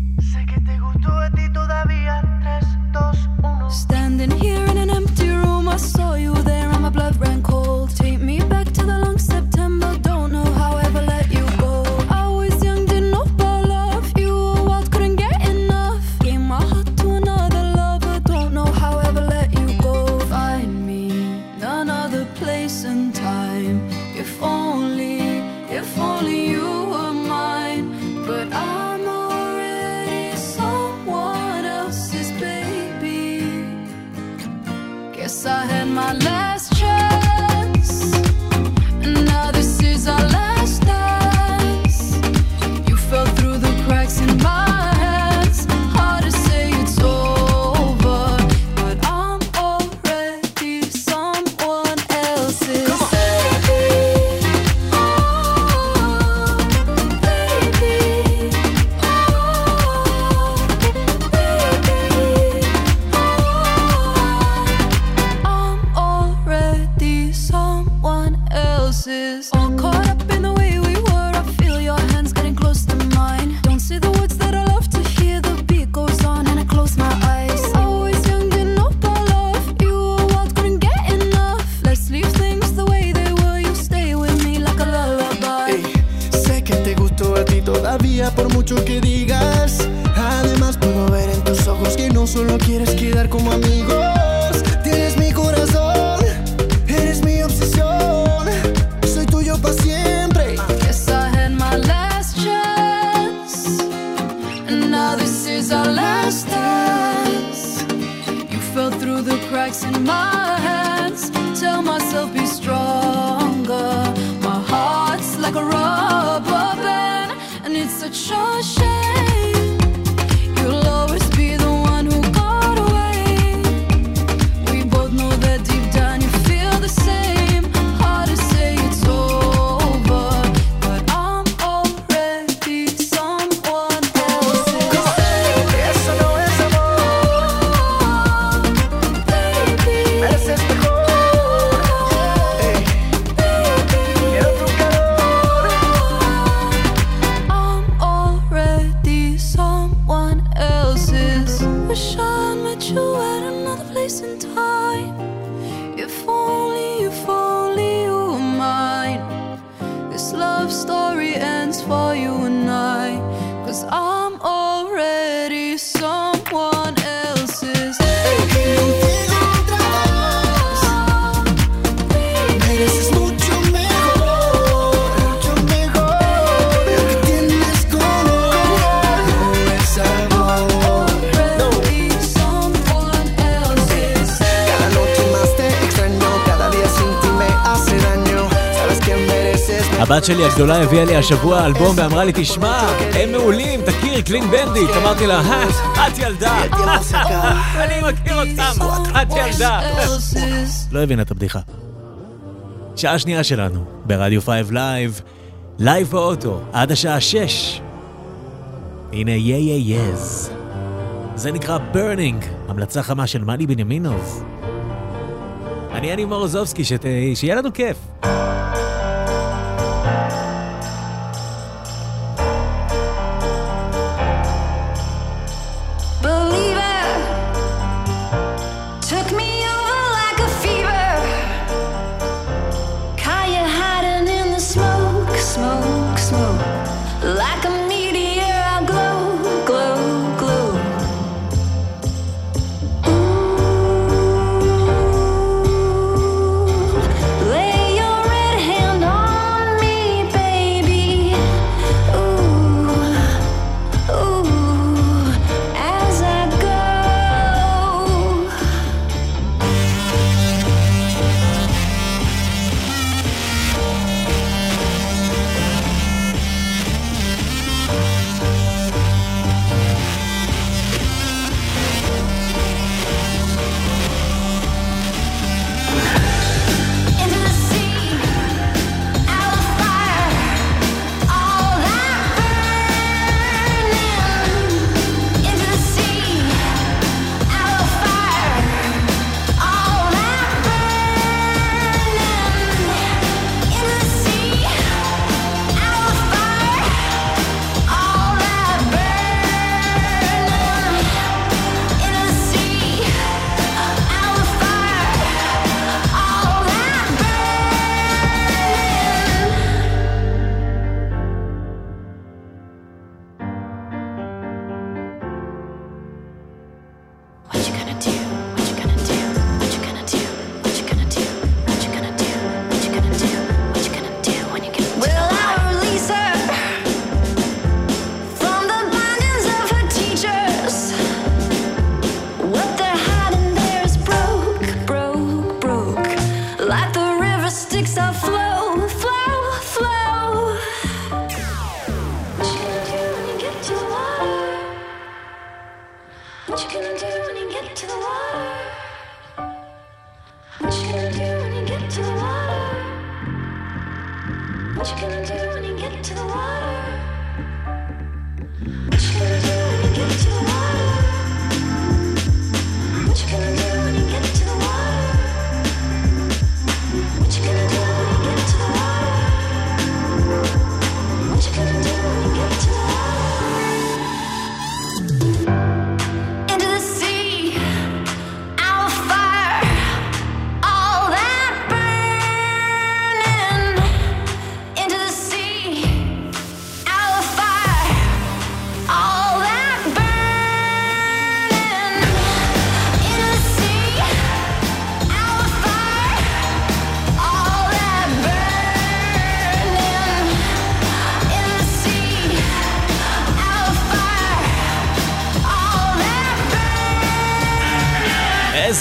הגדולה הביאה לי השבוע אלבום ואמרה לי, תשמע, הם מעולים, תכירי, Clean Bandit. אמרתי לה, אה, את ילדה. אני מכיר אותם, את ילדה. לא הבינה את הבדיחה. שעה שנייה שלנו, ברדיו 5 לייב, לייב באוטו, עד השעה 6. הנה Yeah Yeah Yeahs. זה נקרא Burning, המלצה חמה של מאלי בנימינוב. אני אני מורוזובסקי, שיהיה לנו כיף.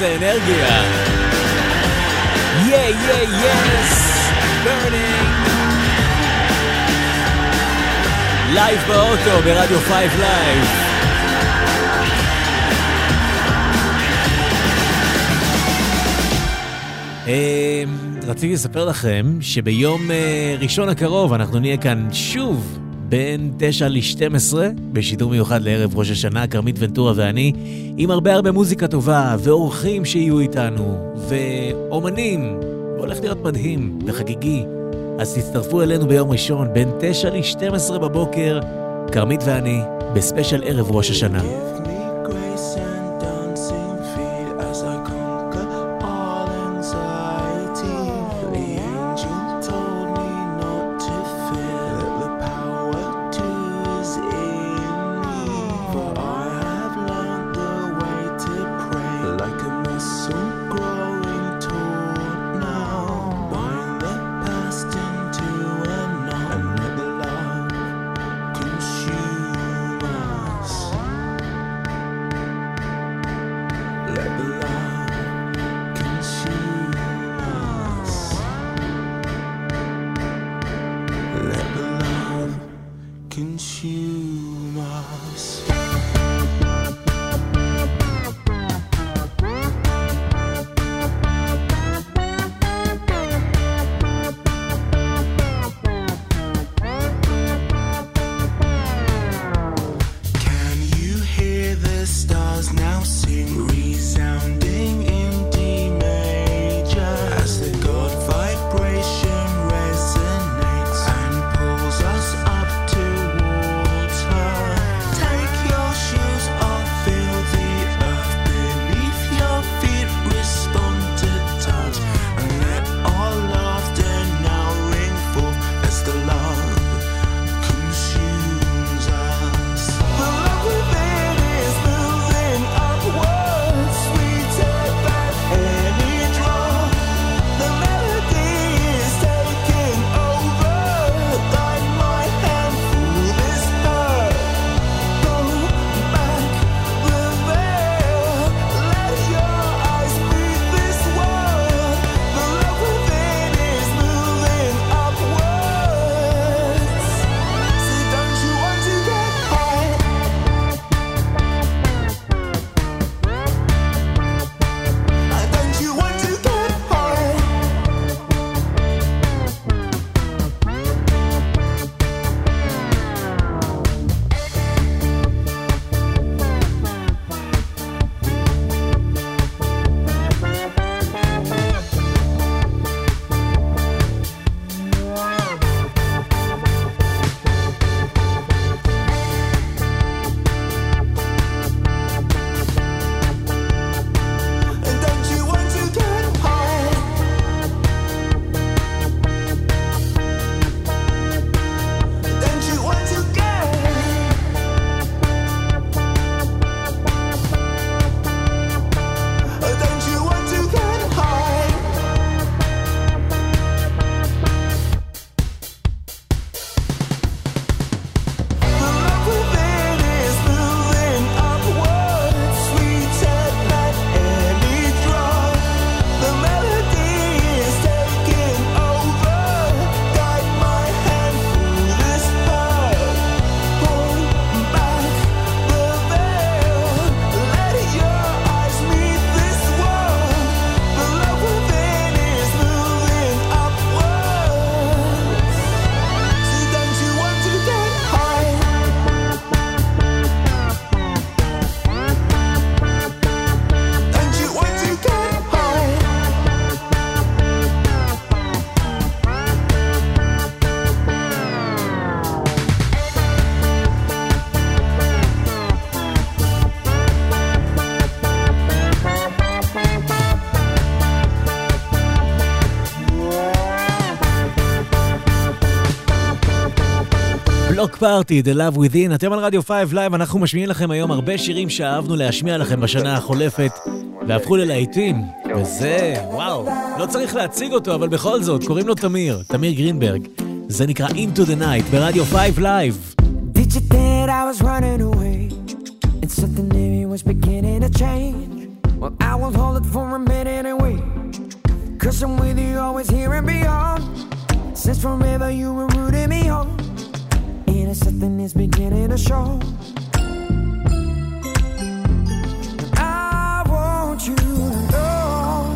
איזה אנרגיה. Yeah Yeah Yeahs, Burning. לייב באוטו ברדיו Five Live. אמ, רציתי לספר לכם שביום אה, ראשון הקרוב אנחנו נהיה כאן שוב בין 9 ל-12, בשידור מיוחד לערב ראש השנה, כרמית ונטורה ואני, עם הרבה הרבה מוזיקה טובה, ואורחים שיהיו איתנו, ואומנים. הולך להיות מדהים וחגיגי. אז תצטרפו אלינו ביום ראשון, בין 9 ל-12 בבוקר, כרמית ואני, בספיישל ערב ראש השנה. lost. Party, The Love Within, אתם על רדיו 5 לייב, אנחנו משמיעים לכם היום הרבה שירים שאהבנו להשמיע לכם בשנה החולפת, והפכו ללהיטים, וזה, וואו, לא צריך להציג אותו, אבל בכל זאת, קוראים לו תמיר, תמיר גרינברג. זה נקרא Into the Night ברדיו 5 לייב. Did you think I was running away? And something in me was beginning to change. Well, I will hold it for a minute and wait. Cause I'm with you always here and beyond. Since forever you were rooting me on. Something is beginning to show. I want you to know.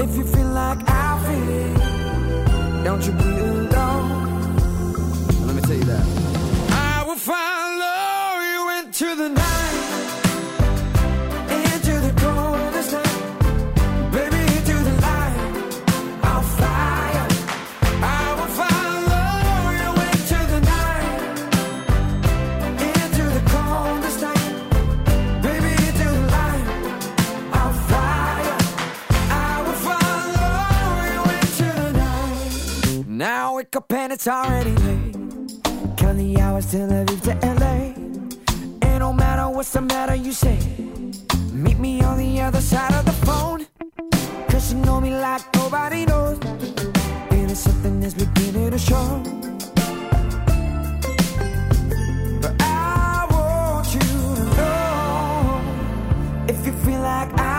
If you feel like I feel, don't you be wake up and it's already late. Count the hours till I leave to LA. And no matter what's the matter, you say, Meet me on the other side of the phone. Cause you know me like nobody knows. And it's something that's beginning to show. But I want you to know if you feel like I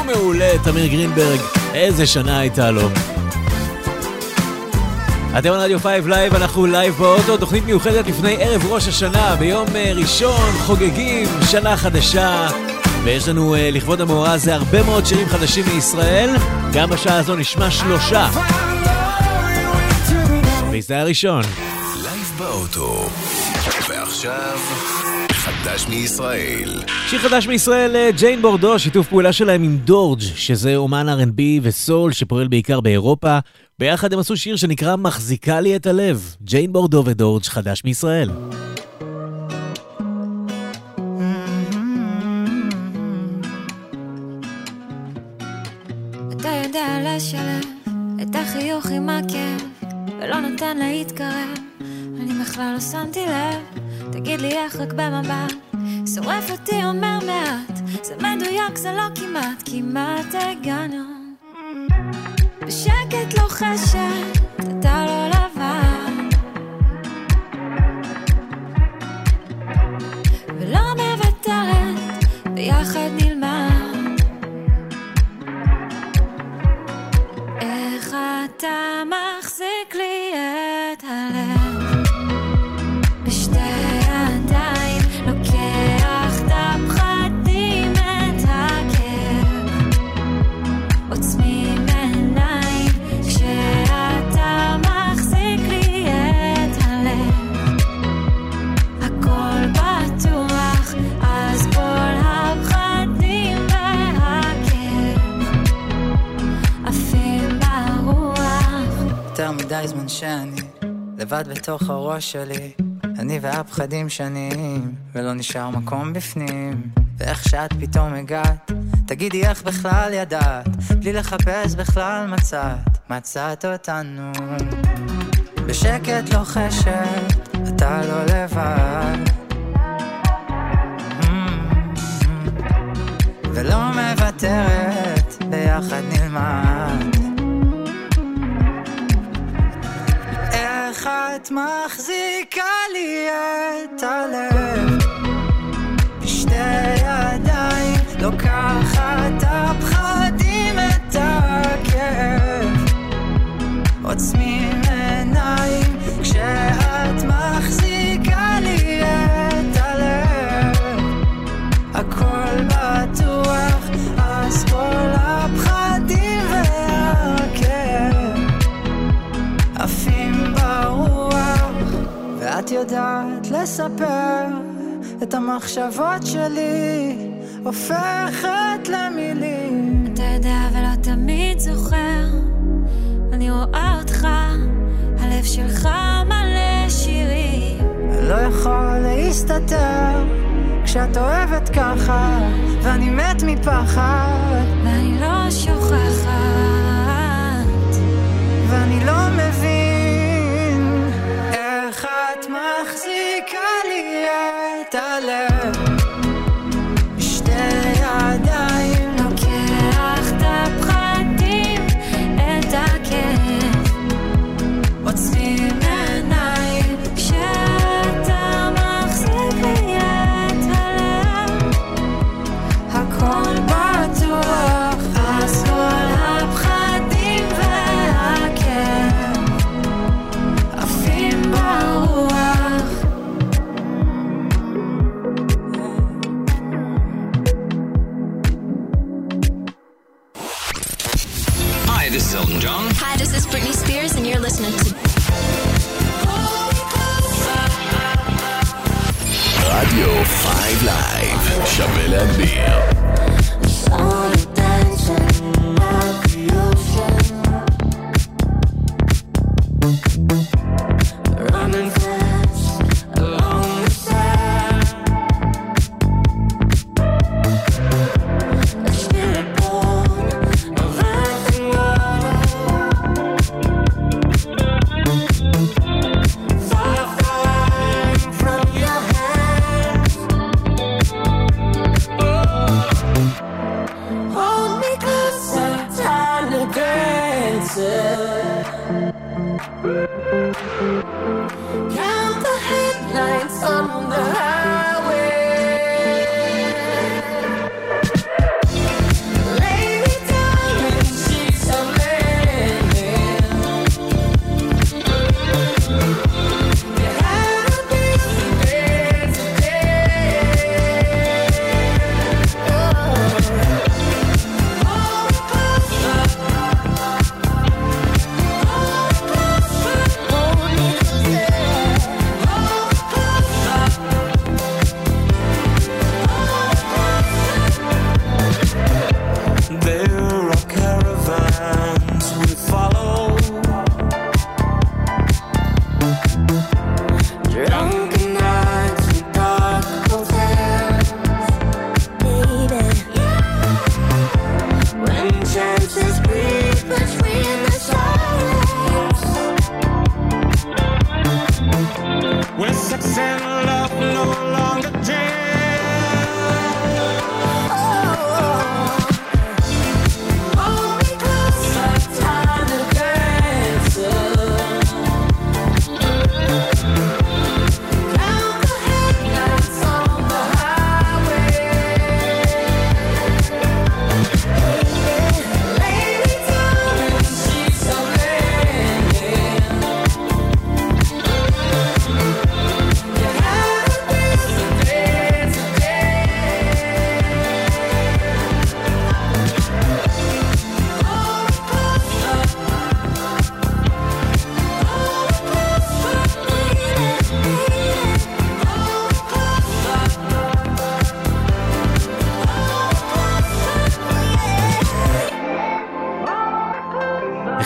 הוא מעולה, תמיר גרינברג. איזה שנה הייתה לו. אתם על רדיו 5 לייב, אנחנו לייב באוטו, תוכנית מיוחדת לפני ערב ראש השנה, ביום אה, ראשון חוגגים שנה חדשה, ויש לנו אה, לכבוד המאורע הזה הרבה מאוד שירים חדשים מישראל, גם בשעה הזו נשמע שלושה. וזה הראשון. לייב באוטו. ועכשיו, חדש מישראל. שיר חדש מישראל, אה, ג'יין בורדו, שיתוף פעולה שלהם עם דורג', שזה אומן R&B וסול שפועל בעיקר באירופה. ביחד הם עשו שיר שנקרא מחזיקה לי את הלב. ג'יין בורדו ודורג' חדש מישראל. אתה יודע לשלב את החיוך עם הכאב, ולא נותן להתקרב. אני בכלל לא שמתי לב, תגיד לי איך רק במבט. שורף אותי אומר מעט, זה מדויק, זה לא כמעט, כמעט הגענו. בשקט לוחשת, אתה לא לבן. ולא מוותרת, ביחד נלמד. איך אתה מחזיק לי את מדי זמן שאני לבד בתוך הראש שלי. אני והפחדים שנים ולא נשאר מקום בפנים. ואיך שאת פתאום הגעת תגידי איך בכלל ידעת? בלי לחפש בכלל מצאת מצאת אותנו. בשקט לוחשת אתה לא לבד. ולא מוותרת ביחד נלמד איך את מחזיקה לי את הלב? בשתי ידיים לוקחת הפחדים את הכאב. עוצמים יודעת לספר את המחשבות שלי הופכת למילים. אתה יודע ולא תמיד זוכר. אני רואה אותך הלב שלך מלא שירים. לא יכול להסתתר כשאת אוהבת ככה ואני מת מפחד. ואני לא שוכחת. ואני לא מבין לי שווה להגביר.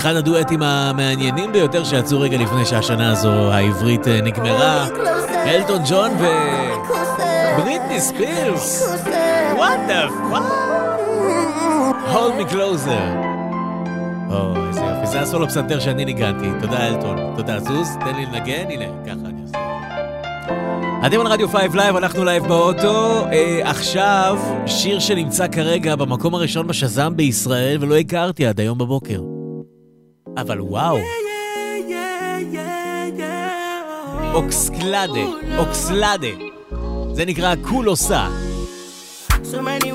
אחד הדואטים המעניינים ביותר שיצאו רגע לפני שהשנה הזו העברית אה, נגמרה. אלטון ג'ון ובריטני ספירס. What the fuck? hold me closer. או, איזה יופי. זה הסולו פסנתר שאני ניגנתי. תודה אלטון. תודה זוז, תן לי לנגן. הנה, ככה אני עושה. אתם על רדיו 5 לייב, אנחנו לייב באוטו. אה, עכשיו, שיר שנמצא כרגע במקום הראשון ב Shazam בישראל, ולא הכרתי עד היום בבוקר. אבל וואו. אוקסקלדה, אוקסלדה. זה נקרא קולוסה. So many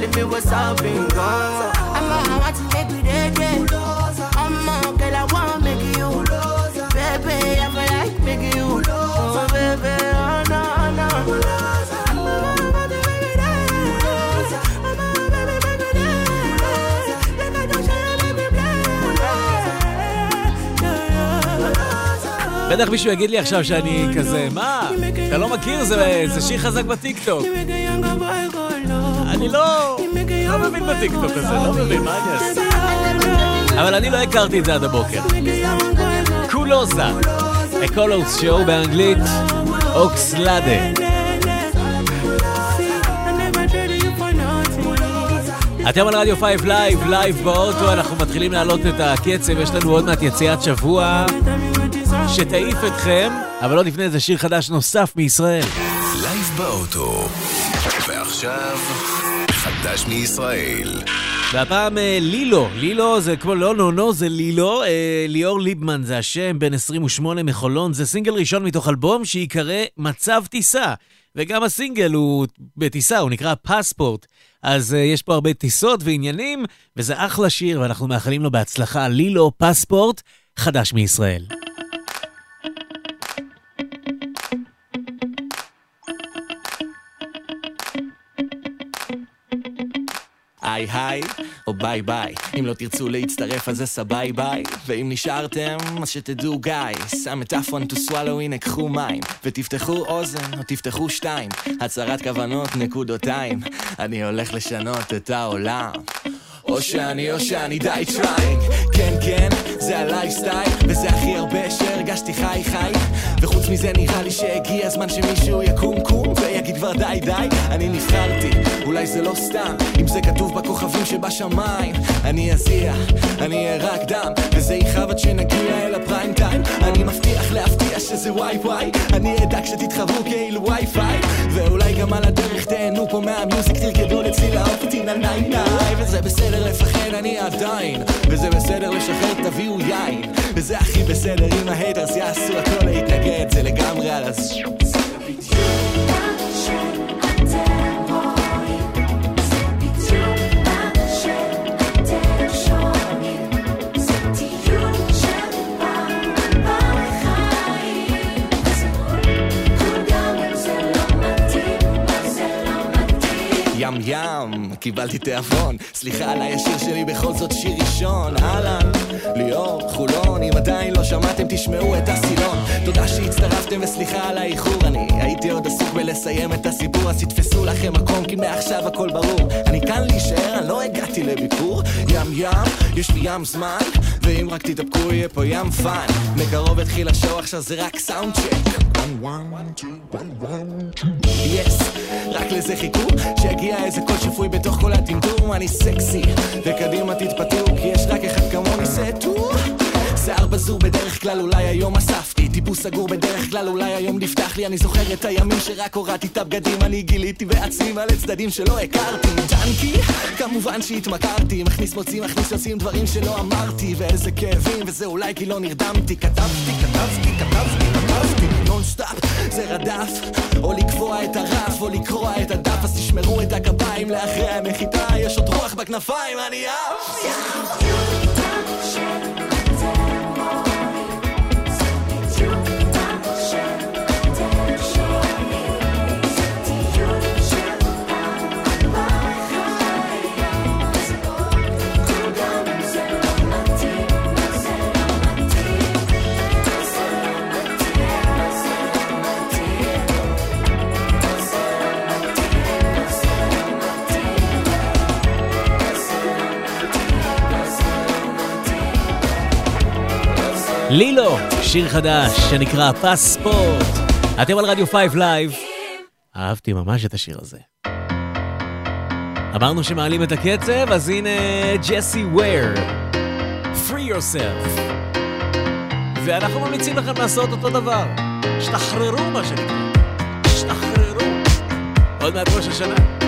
Telling me what's up, bingo. I'm a want to make me dead, yeah. I'm a girl, I want make you. Baby, I feel like make you. Oh, baby, oh, no, no. בטח מישהו יגיד לי עכשיו שאני כזה, מה? אתה לא מכיר? זה שיר חזק בטיקטוק. אני לא... לא מבין בטיקטוק הזה, לא מבין, מה אני אעשה? אבל אני לא הכרתי את זה עד הבוקר. Ku Lo Sa, A Colors Show באנגלית, Oxlade. אתם על רדיו 5 לייב, לייב באוטו, אנחנו מתחילים להעלות את הקצב, יש לנו עוד מעט יציאת שבוע שתעיף אתכם, אבל עוד לפני זה שיר חדש נוסף מישראל. לייב באוטו. ועכשיו, חדש מישראל. והפעם אה, לילו, לילו זה כמו לא נו נו זה לילו, אה, ליאור ליבמן זה השם, בן 28 מחולון, זה סינגל ראשון מתוך אלבום שייקרא מצב טיסה. וגם הסינגל הוא בטיסה, הוא נקרא passport. אז אה, יש פה הרבה טיסות ועניינים, וזה אחלה שיר, ואנחנו מאחלים לו בהצלחה. לילו passport, חדש מישראל. היי היי, או ביי ביי. אם לא תרצו להצטרף אז זה סביי ביי. ואם נשארתם, אז שתדעו גיא. שם את אפון to swallow, הנה קחו מים. ותפתחו אוזן, או תפתחו שתיים. הצהרת כוונות, נקודותיים. אני הולך לשנות את העולם. או שאני או שאני die trying כן כן, זה הלייפסטייל וזה הכי הרבה שהרגשתי חי חי וחוץ מזה נראה לי שהגיע הזמן שמישהו יקום קום ויגיד כבר די די אני נבחרתי, אולי זה לא סתם אם זה כתוב בכוכבים שבשמיים. אני אזיע, אני אהיה רק דם וזה יכאב עד שנגיע אל ה prime time. אני מבטיח להפתיע שזה וואי וואי. אני אדאג שתתחברו כאילו וואי פיי ואולי גם על הדרך תהנו פה מה music תרקדו לצליל האופטין על nae nae. וזה בסדר לפחד אני עדיין. וזה בסדר לשחרר תביאו יין. וזה הכי בסדר אם ההייטרס יעשו הכל להתנגד זה לגמרי על הז... yum yum, קיבלתי תיאבון. סליחה על הישיר שלי בכל זאת שיר ראשון. אהלן, ליאור, חולון אם עדיין לא שמעתם תשמעו את הסילון. תודה שהצטרפתם וסליחה על האיחור. אני הייתי עוד עסוק בלסיים את הסיפור אז תתפסו לכם מקום כי מעכשיו הכל ברור. אני כאן להישאר, אני לא הגעתי לביקור. yum yum, יש לי ים זמן ואם רק תתאפקו יהיה פה ים fun. מקרוב התחיל ה show עכשיו זה רק sound check. yes, רק לזה חיכו שיגיע איזה קול שפוי בתוך כל הטמטום אני סקסי. וקדימה תתפתו כי יש רק אחד כמוני סטו שיער בזור בדרך כלל אולי היום אספתי. טיפוס סגור בדרך כלל אולי היום נפתח לי. אני זוכר את הימים שרק הורדתי את הבגדים אני גיליתי בעצמי מלא צדדים שלא הכרתי. טנקי כמובן שהתמכרתי. מכניס מוציא מכניס יוצאים דברים שלא אמרתי. ואיזה כאבים וזה אולי כי לא נרדמתי. כתבתי כתבתי כתבתי כתבתי. non stop זה רדף. או לקבוע את הרף או לקרוע את הדף. אז תשמרו את הגפיים לאחרי הנחיתה יש עוד רוח בכנפיים אני עף לילו, שיר חדש שנקרא passport. אתם על רדיו 5 לייב. אהבתי ממש את השיר הזה. אמרנו שמעלים את הקצב, אז הנה ג'סי וויר. Free yourself. ואנחנו ממליצים לכם לעשות אותו דבר. השתחררו מה שנקרא. השתחררו. עוד מעט ראש השנה.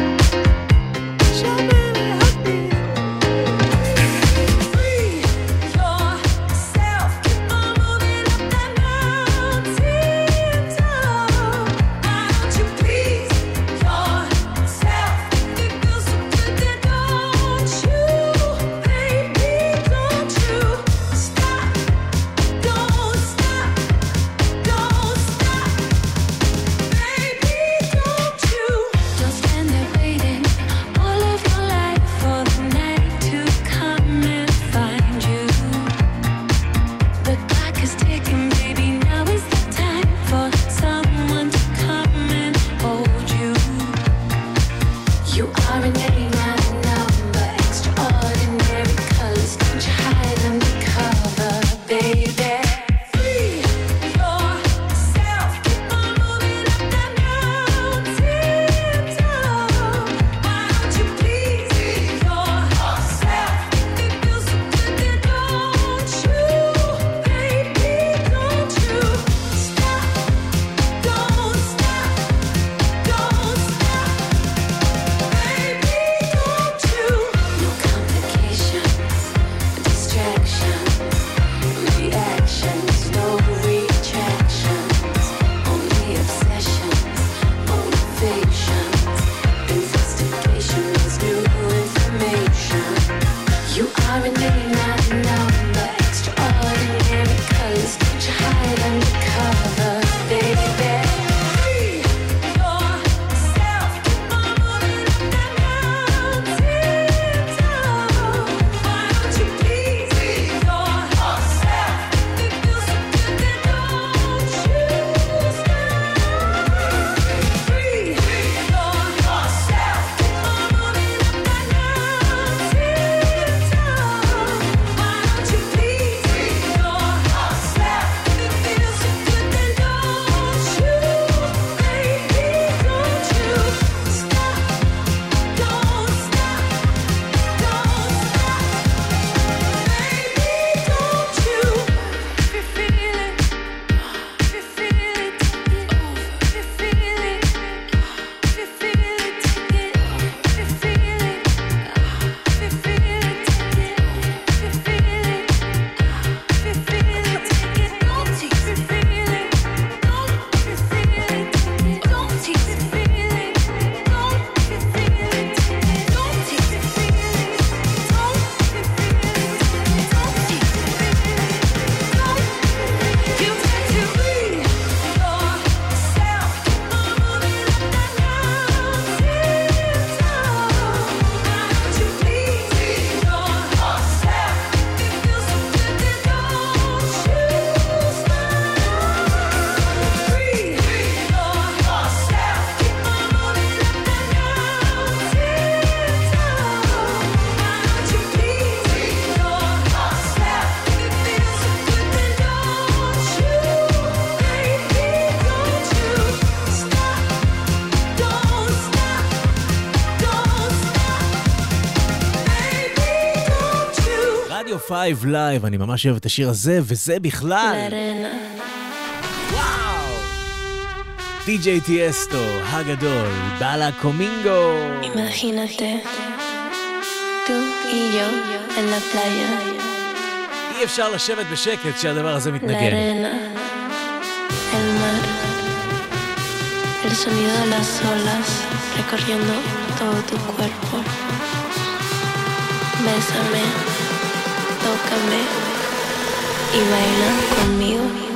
5 לייב, אני ממש אוהב את השיר הזה, וזה בכלל. די.ג'יי טיאסטו, הגדול, baila conmigo. Imagínate, tú y yo en la playa, אי אפשר לשבת בשקט כשהדבר הזה מתנגן. arena, el mar, el sonido de las olas recorriendo todo tu cuerpo. Bésame, y baila conmigo.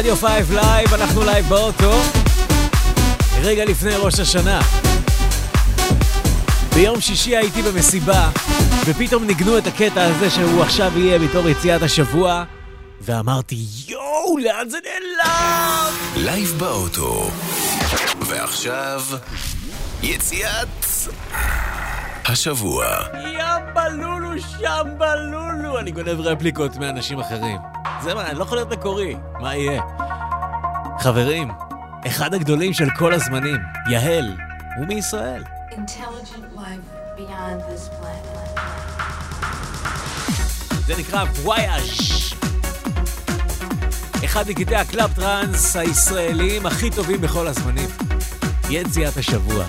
רדיו 5 לייב, אנחנו לייב באוטו. רגע לפני ראש השנה. ביום שישי הייתי במסיבה, ופתאום ניגנו את הקטע הזה שהוא עכשיו יהיה בתור יציאת השבוע, ואמרתי, יואו, לאן זה נעלם? לייב באוטו. ועכשיו, יציאת השבוע. ימבלולו שמבלולו. אני גונב רפליקות מאנשים אחרים. זה מה, אני לא יכול להיות מקורי. מה יהיה? חברים, אחד הגדולים של כל הזמנים, יהל, הוא מישראל. זה נקרא Voyage. אחד מקטעי הקלאב טראנס הישראלים הכי טובים בכל הזמנים. יציאת השבוע.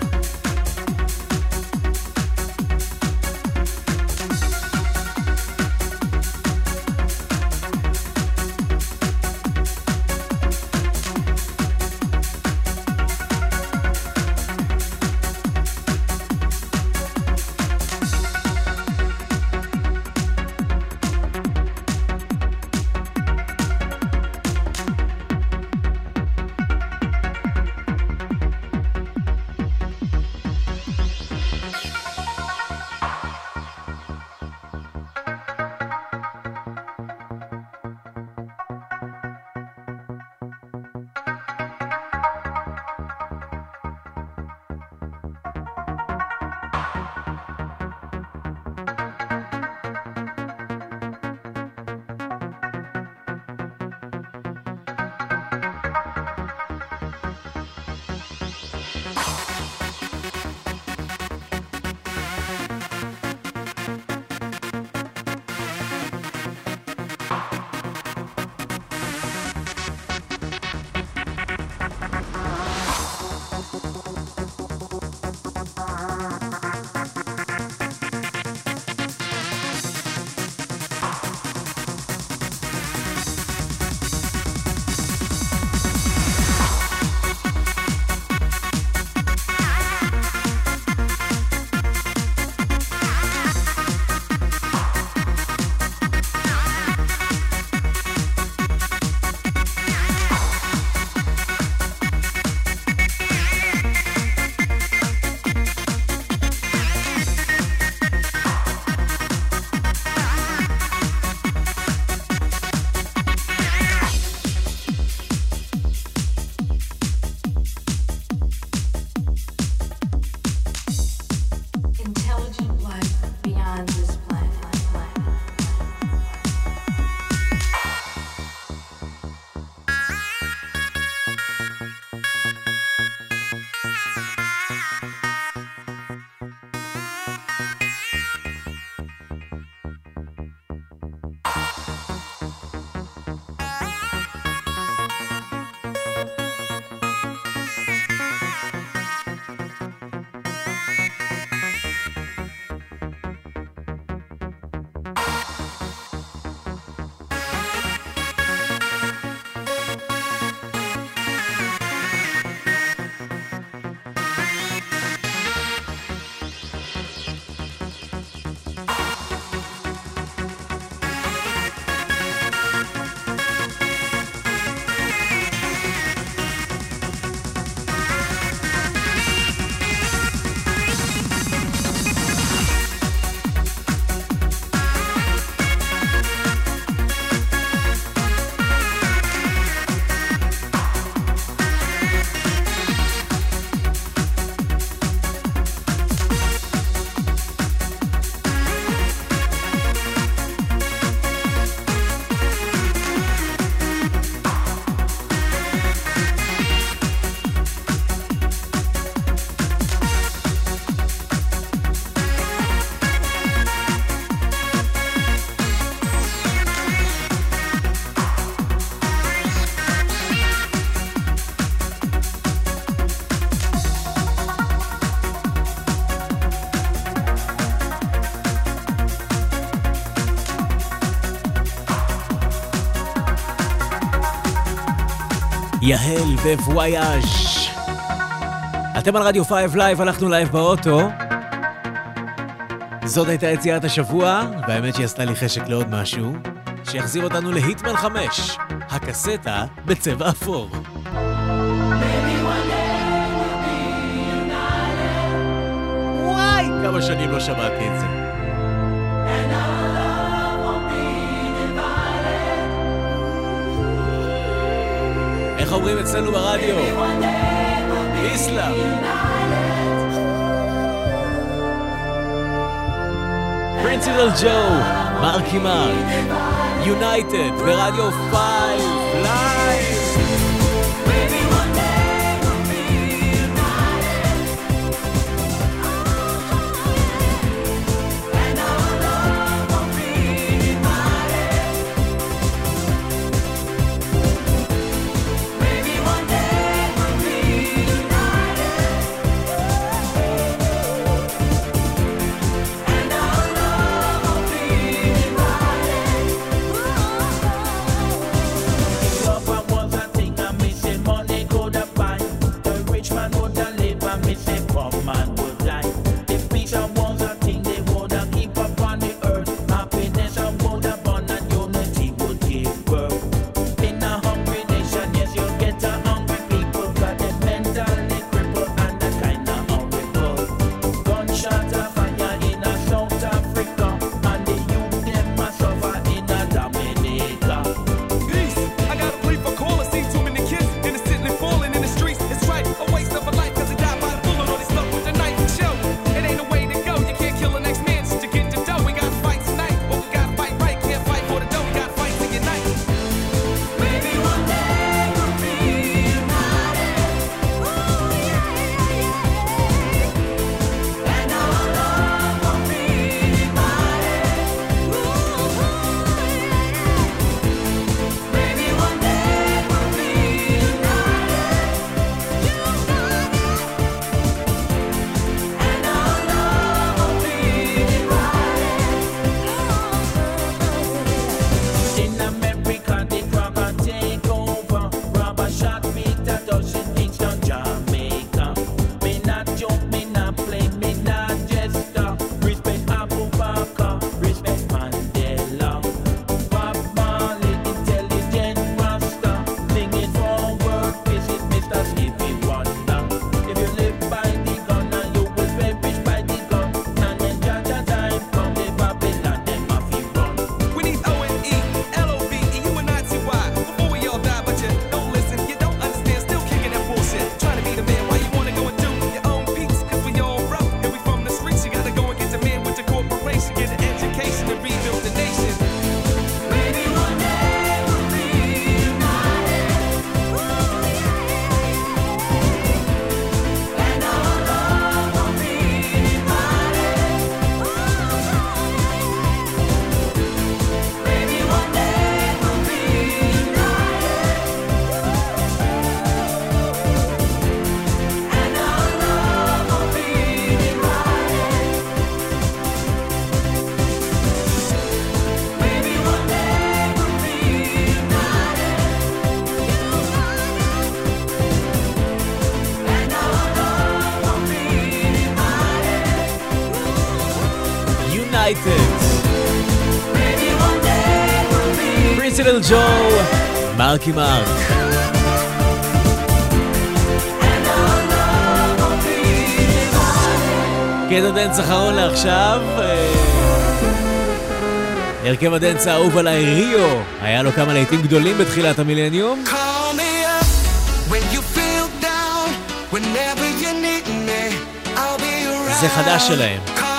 יהל ב Voyage. אתם על רדיו פייב לייב, הלכנו לייב באוטו. זאת הייתה יציאת השבוע, והאמת שהיא עשתה לי חשק לעוד משהו, שיחזיר אותנו להיטמן 5, הקסטה בצבע אפור. וואי, כמה שנים לא שמעתי את זה. איך אומרים אצלנו ברדיו? איסלאם. פרינסיפל ג'ו, מרקי מרק, יונייטד ברדיו 5, לייב. ליטל ג'ו, מרקי מרק. קטע דנץ אחרון לעכשיו. אה, הרכב הדנץ האהוב עליי, ריו, היה לו כמה להיטים גדולים בתחילת המילניום. זה חדש שלהם.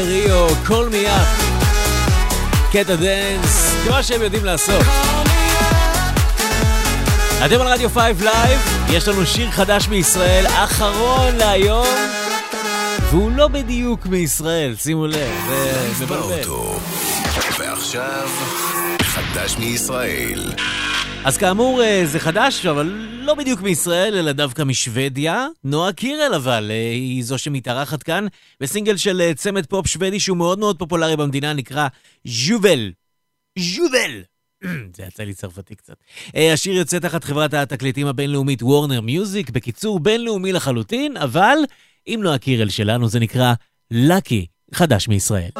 לריו, call me up, קטע דנס, כמו שהם יודעים לעשות. אתם על רדיו 5 לייב, יש לנו שיר חדש מישראל, אחרון להיום, והוא לא בדיוק מישראל, שימו לב, זה מבלבל. ועכשיו, חדש מישראל. אז כאמור, אה, זה חדש, אבל לא בדיוק מישראל, אלא דווקא משוודיה. נועה קירל אבל אה, היא זו שמתארחת כאן בסינגל של אה, צמד פופ שוודי שהוא מאוד מאוד פופולרי במדינה, נקרא ז'ובל. ז'ובל! זה יצא לי צרפתי קצת. אה, השיר יוצא תחת חברת התקליטים הבינלאומית וורנר מיוזיק, בקיצור בינלאומי לחלוטין, אבל עם נועה קירל שלנו זה נקרא לקי, חדש מישראל.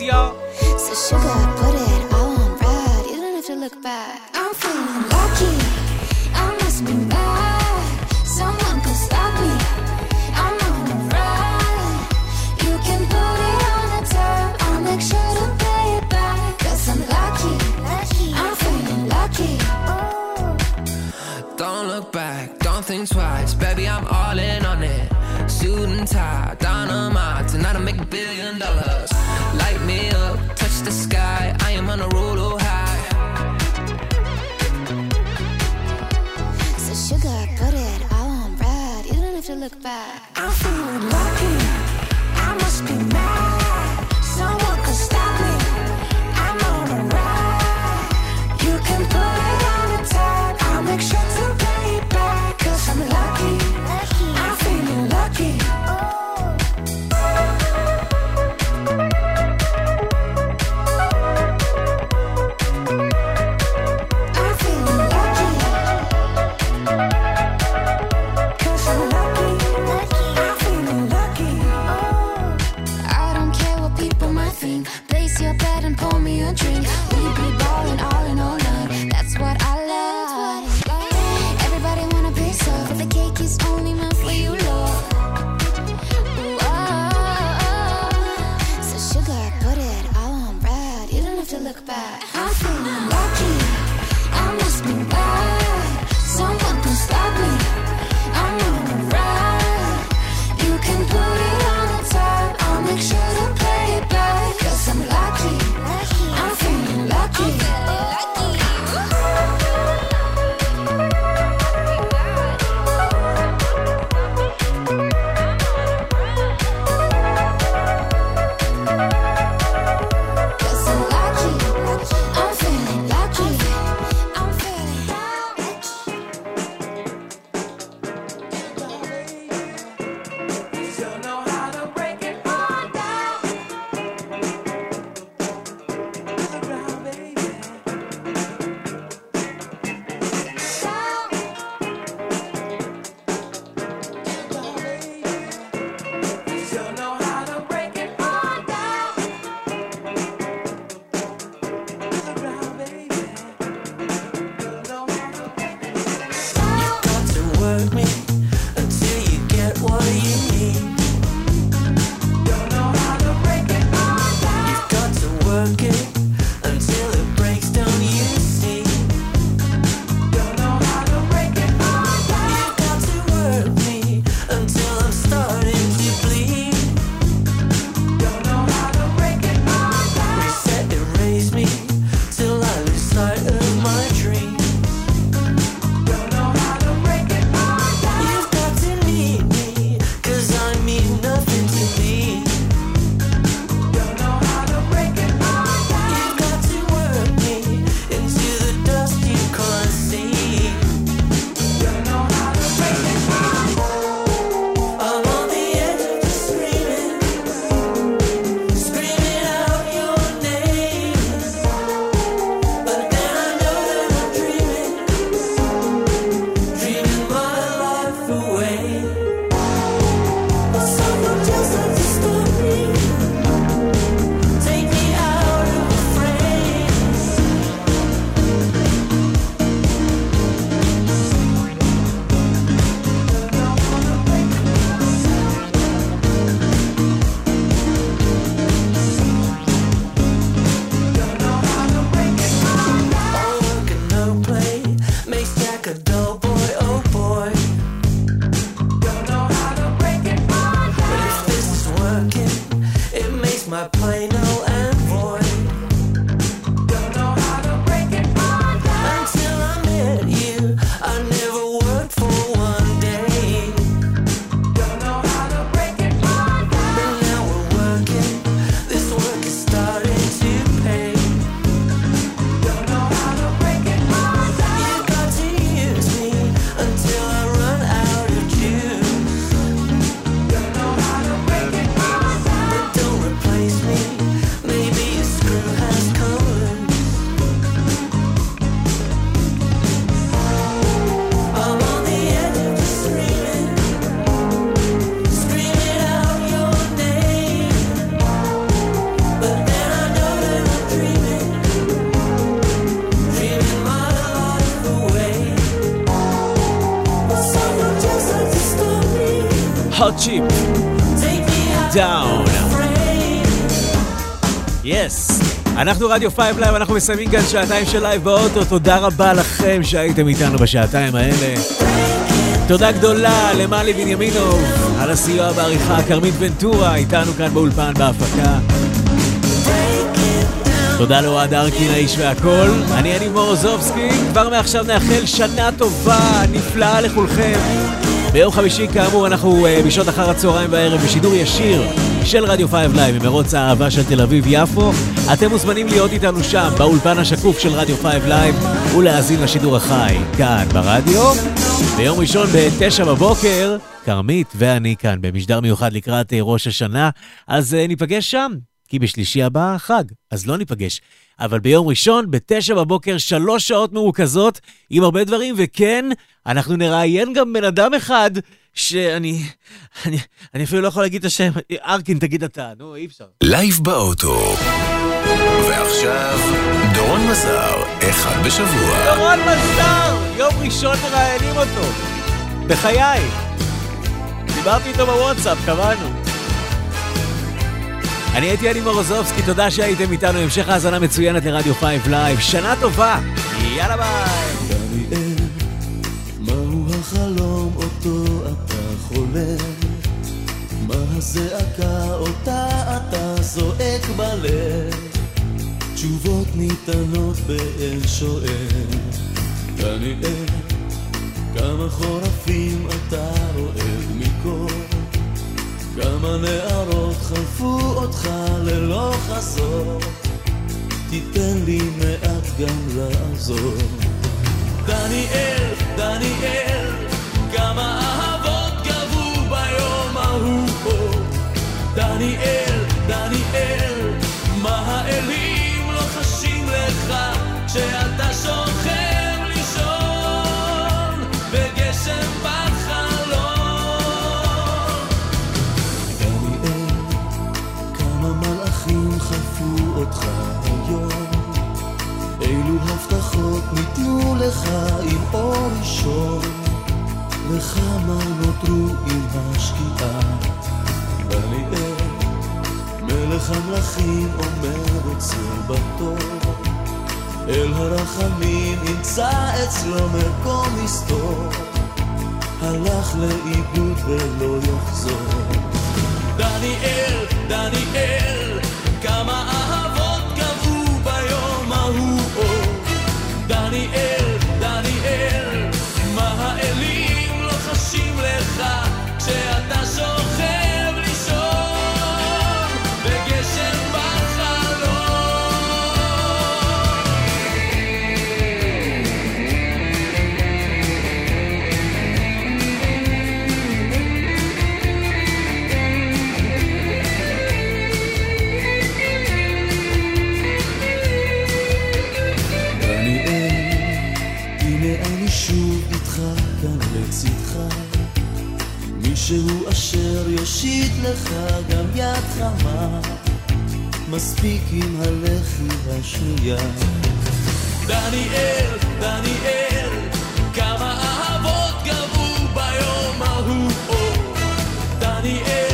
y'all. So sugar, put it all on red. You don't have to look back. אנחנו רדיו 5 לייב, אנחנו מסיימים כאן שעתיים של לייב באוטו. תודה רבה לכם שהייתם איתנו בשעתיים האלה. תודה גדולה למלי בנימינוב על הסיוע בעריכה, כרמית ונטורה איתנו כאן באולפן בהפקה. תודה לאוהד ארקין, האיש והכל. אני יניב מורוזובסקי, כבר מעכשיו נאחל שנה טובה, נפלאה לכולכם. ביום חמישי, כאמור, אנחנו אה, בשעות אחר הצהריים והערב בשידור ישיר של רדיו 5 לייב ממרוץ האהבה של תל אביב-יפו. אתם מוזמנים להיות איתנו שם, באולפן השקוף של רדיו 5 לייב, ולהאזין לשידור החי כאן ברדיו. ביום ראשון ב-9 בבוקר, כרמית ואני כאן במשדר מיוחד לקראת אה, ראש השנה, אז אה, ניפגש שם. כי בשלישי הבא חג, אז לא ניפגש. אבל ביום ראשון, בתשע בבוקר, שלוש שעות מרוכזות, עם הרבה דברים, וכן, אנחנו נראיין גם בן אדם אחד, שאני... אני, אני אפילו לא יכול להגיד את השם. ארקין, תגיד אתה, נו, אי אפשר. לייב באוטו. ועכשיו, דורון מזר, אחד בשבוע. דורון מזר! יום ראשון מראיינים אותו. בחיי. דיברתי איתו בוואטסאפ, קבענו. אני הייתי יניב מורוזובסקי, תודה שהייתם איתנו, המשך האזנה מצוינת לרדיו 5 לייב. שנה טובה! יאללה ביי! דניאל, מהו החלום אותו אתה חולם? מה הזעקה אותה אתה זועק בלב? תשובות ניתנות באל שואל. דניאל, כמה חורפים אתה רועד מקור? כמה נערות חלפו אותך ללא חזור? תיתן לי מעט גם לעזור. דניאל, דניאל, כמה אהבות גבו ביום ההוא פה. דניאל, דניאל, מה האלים לך כשאתה שוכב בגשם בחלום? דניאל, מלאכים חלפו אותך היום? אילו הבטחות ניתנו לך עם אור ראשון? וכמה נותרו עם מלך המלכים אומר אצל בתור אל הרחמים ימצא אצלו מקום מסתור הלך לאיבוד ולא יחזור. דניאל, דניאל, כמה אהבות גבו ביום ההוא. אור. דניאל, דניאל, מה האלים לא חשים לך כשאתה שוכב מישהו אשר יושיט לך גם יד חמה מספיק עם הלחי השנייה דניאל, דניאל, כמה אהבות גבו ביום ההוא. דניאל, דניאל,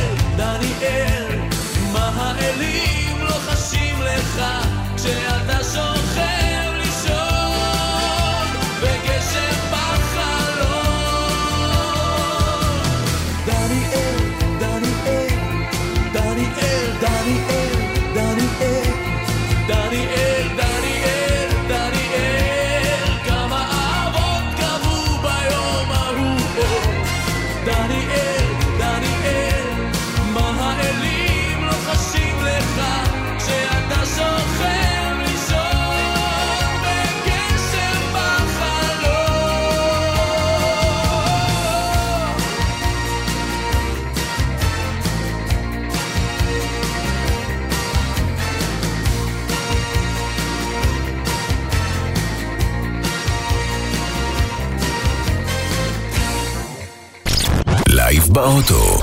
באוטו,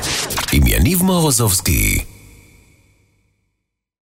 עם יניב מורוזובסקי.